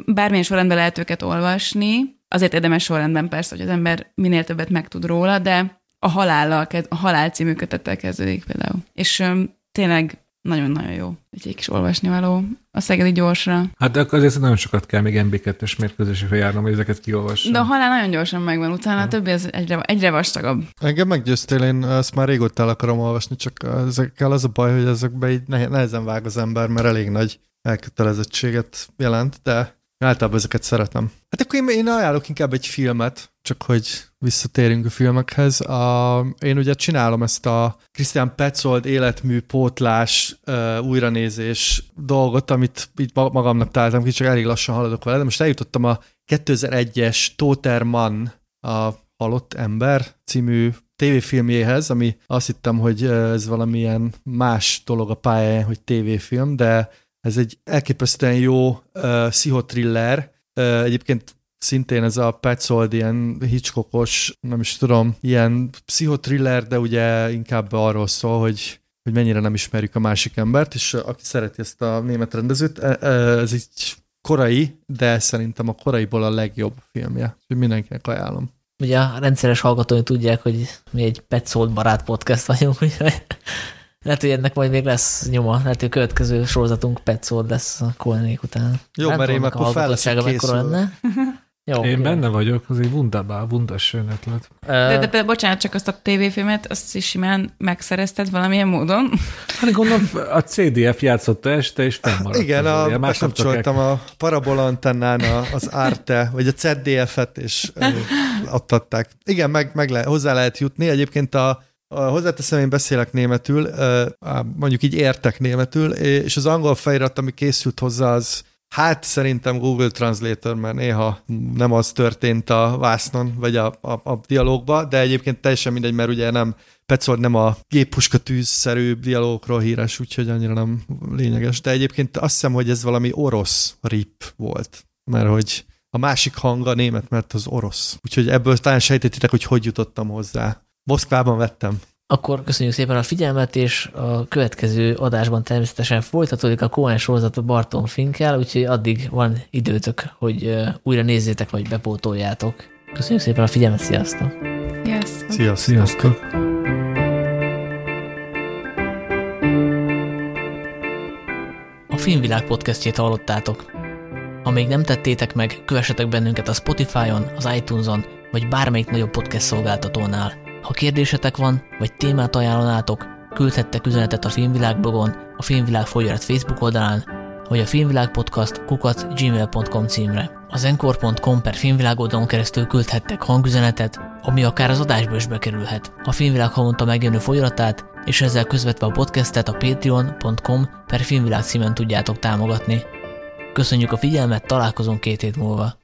bármilyen sorrendben lehet őket olvasni, azért érdemes sorrendben persze, hogy az ember minél többet megtud róla, de a halállal, a halál című kötettel kezdődik például. És um, tényleg nagyon-nagyon jó. Egy kis olvasni való a szegedi gyorsra. Hát de azért nagyon sokat kell még MB2-es mérkőzésekre járnom, hogy ezeket kiolvassam. De a halál nagyon gyorsan megvan, utána a többi az egyre, egyre vastagabb. Engem meggyőztél, én ezt már régóta el akarom olvasni, csak ezekkel az a baj, hogy ezekbe így nehezen vág az ember, mert elég nagy elkötelezettséget jelent, de általában ezeket szeretem. Hát akkor én, én ajánlok inkább egy filmet, csak hogy visszatérünk a filmekhez. A, én ugye csinálom ezt a Christian Petzold életmű pótlás uh, újranézés dolgot, amit itt magamnak találtam ki, csak elég lassan haladok vele, de most eljutottam a 2001-es Tóter Mann, a Halott Ember című tévéfilmjéhez, ami azt hittem, hogy ez valamilyen más dolog a pályáján, hogy tévéfilm, de ez egy elképesztően jó uh, pszichotriller, uh, egyébként szintén ez a Petzold ilyen Hitchcockos, nem is tudom, ilyen pszichotriller, de ugye inkább arról szól, hogy hogy mennyire nem ismerjük a másik embert, és aki szereti ezt a német rendezőt, e, e, ez egy korai, de szerintem a koraiból a legjobb filmje. Úgyhogy mindenkinek ajánlom. Ugye a rendszeres hallgatói tudják, hogy mi egy Petzold barát podcast vagyunk, úgyhogy *laughs* lehet, hogy ennek majd még lesz nyoma. Lehet, hogy a következő sorozatunk Petzold lesz a Koenék után. Jó, Nem mert én akkor fel leszek lenne. *laughs* Jó, Én jön. benne vagyok, az egy wunderbar, wunderschön ötlet. De, de, de, bocsánat, csak azt a tévéfilmet, azt is simán megszerezted valamilyen módon? Hát gondolom, a CDF játszotta este, és fennmaradt. Igen, a, bekapcsoltam a parabola antennán az Arte, vagy a ZDF-et, és ott adták. Igen, meg, meg le, hozzá lehet jutni. Egyébként a, a hozzáteszem, én beszélek németül, mondjuk így értek németül, és az angol felirat, ami készült hozzá, az Hát szerintem Google Translator, mert néha nem az történt a vásznon, vagy a, a, a dialogba, de egyébként teljesen mindegy, mert ugye nem, Petzold nem a géppuska tűzszerű dialogokról híres, úgyhogy annyira nem lényeges. De egyébként azt hiszem, hogy ez valami orosz rip volt, mert hogy a másik hang a német, mert az orosz. Úgyhogy ebből talán sejtetitek, hogy hogy jutottam hozzá. Moszkvában vettem. Akkor köszönjük szépen a figyelmet, és a következő adásban természetesen folytatódik a Cohen sorozat a Barton Finkel, úgyhogy addig van időtök, hogy újra nézzétek, vagy bepótoljátok. Köszönjük szépen a figyelmet, sziasztok! Sziasztok! Sziasztok! sziasztok. A Filmvilág podcastjét hallottátok. Ha még nem tettétek meg, kövessetek bennünket a Spotify-on, az iTunes-on, vagy bármelyik nagyobb podcast szolgáltatónál. Ha kérdésetek van, vagy témát ajánlanátok, küldhettek üzenetet a Filmvilág blogon, a Filmvilág folyóirat Facebook oldalán, vagy a Filmvilág Podcast kukat gmail.com címre. Az encore.com per filmvilág oldalon keresztül küldhettek hangüzenetet, ami akár az adásba is bekerülhet. A Filmvilág havonta megjelenő folyamatát, és ezzel közvetve a podcastet a patreon.com per filmvilág címen tudjátok támogatni. Köszönjük a figyelmet, találkozunk két hét múlva.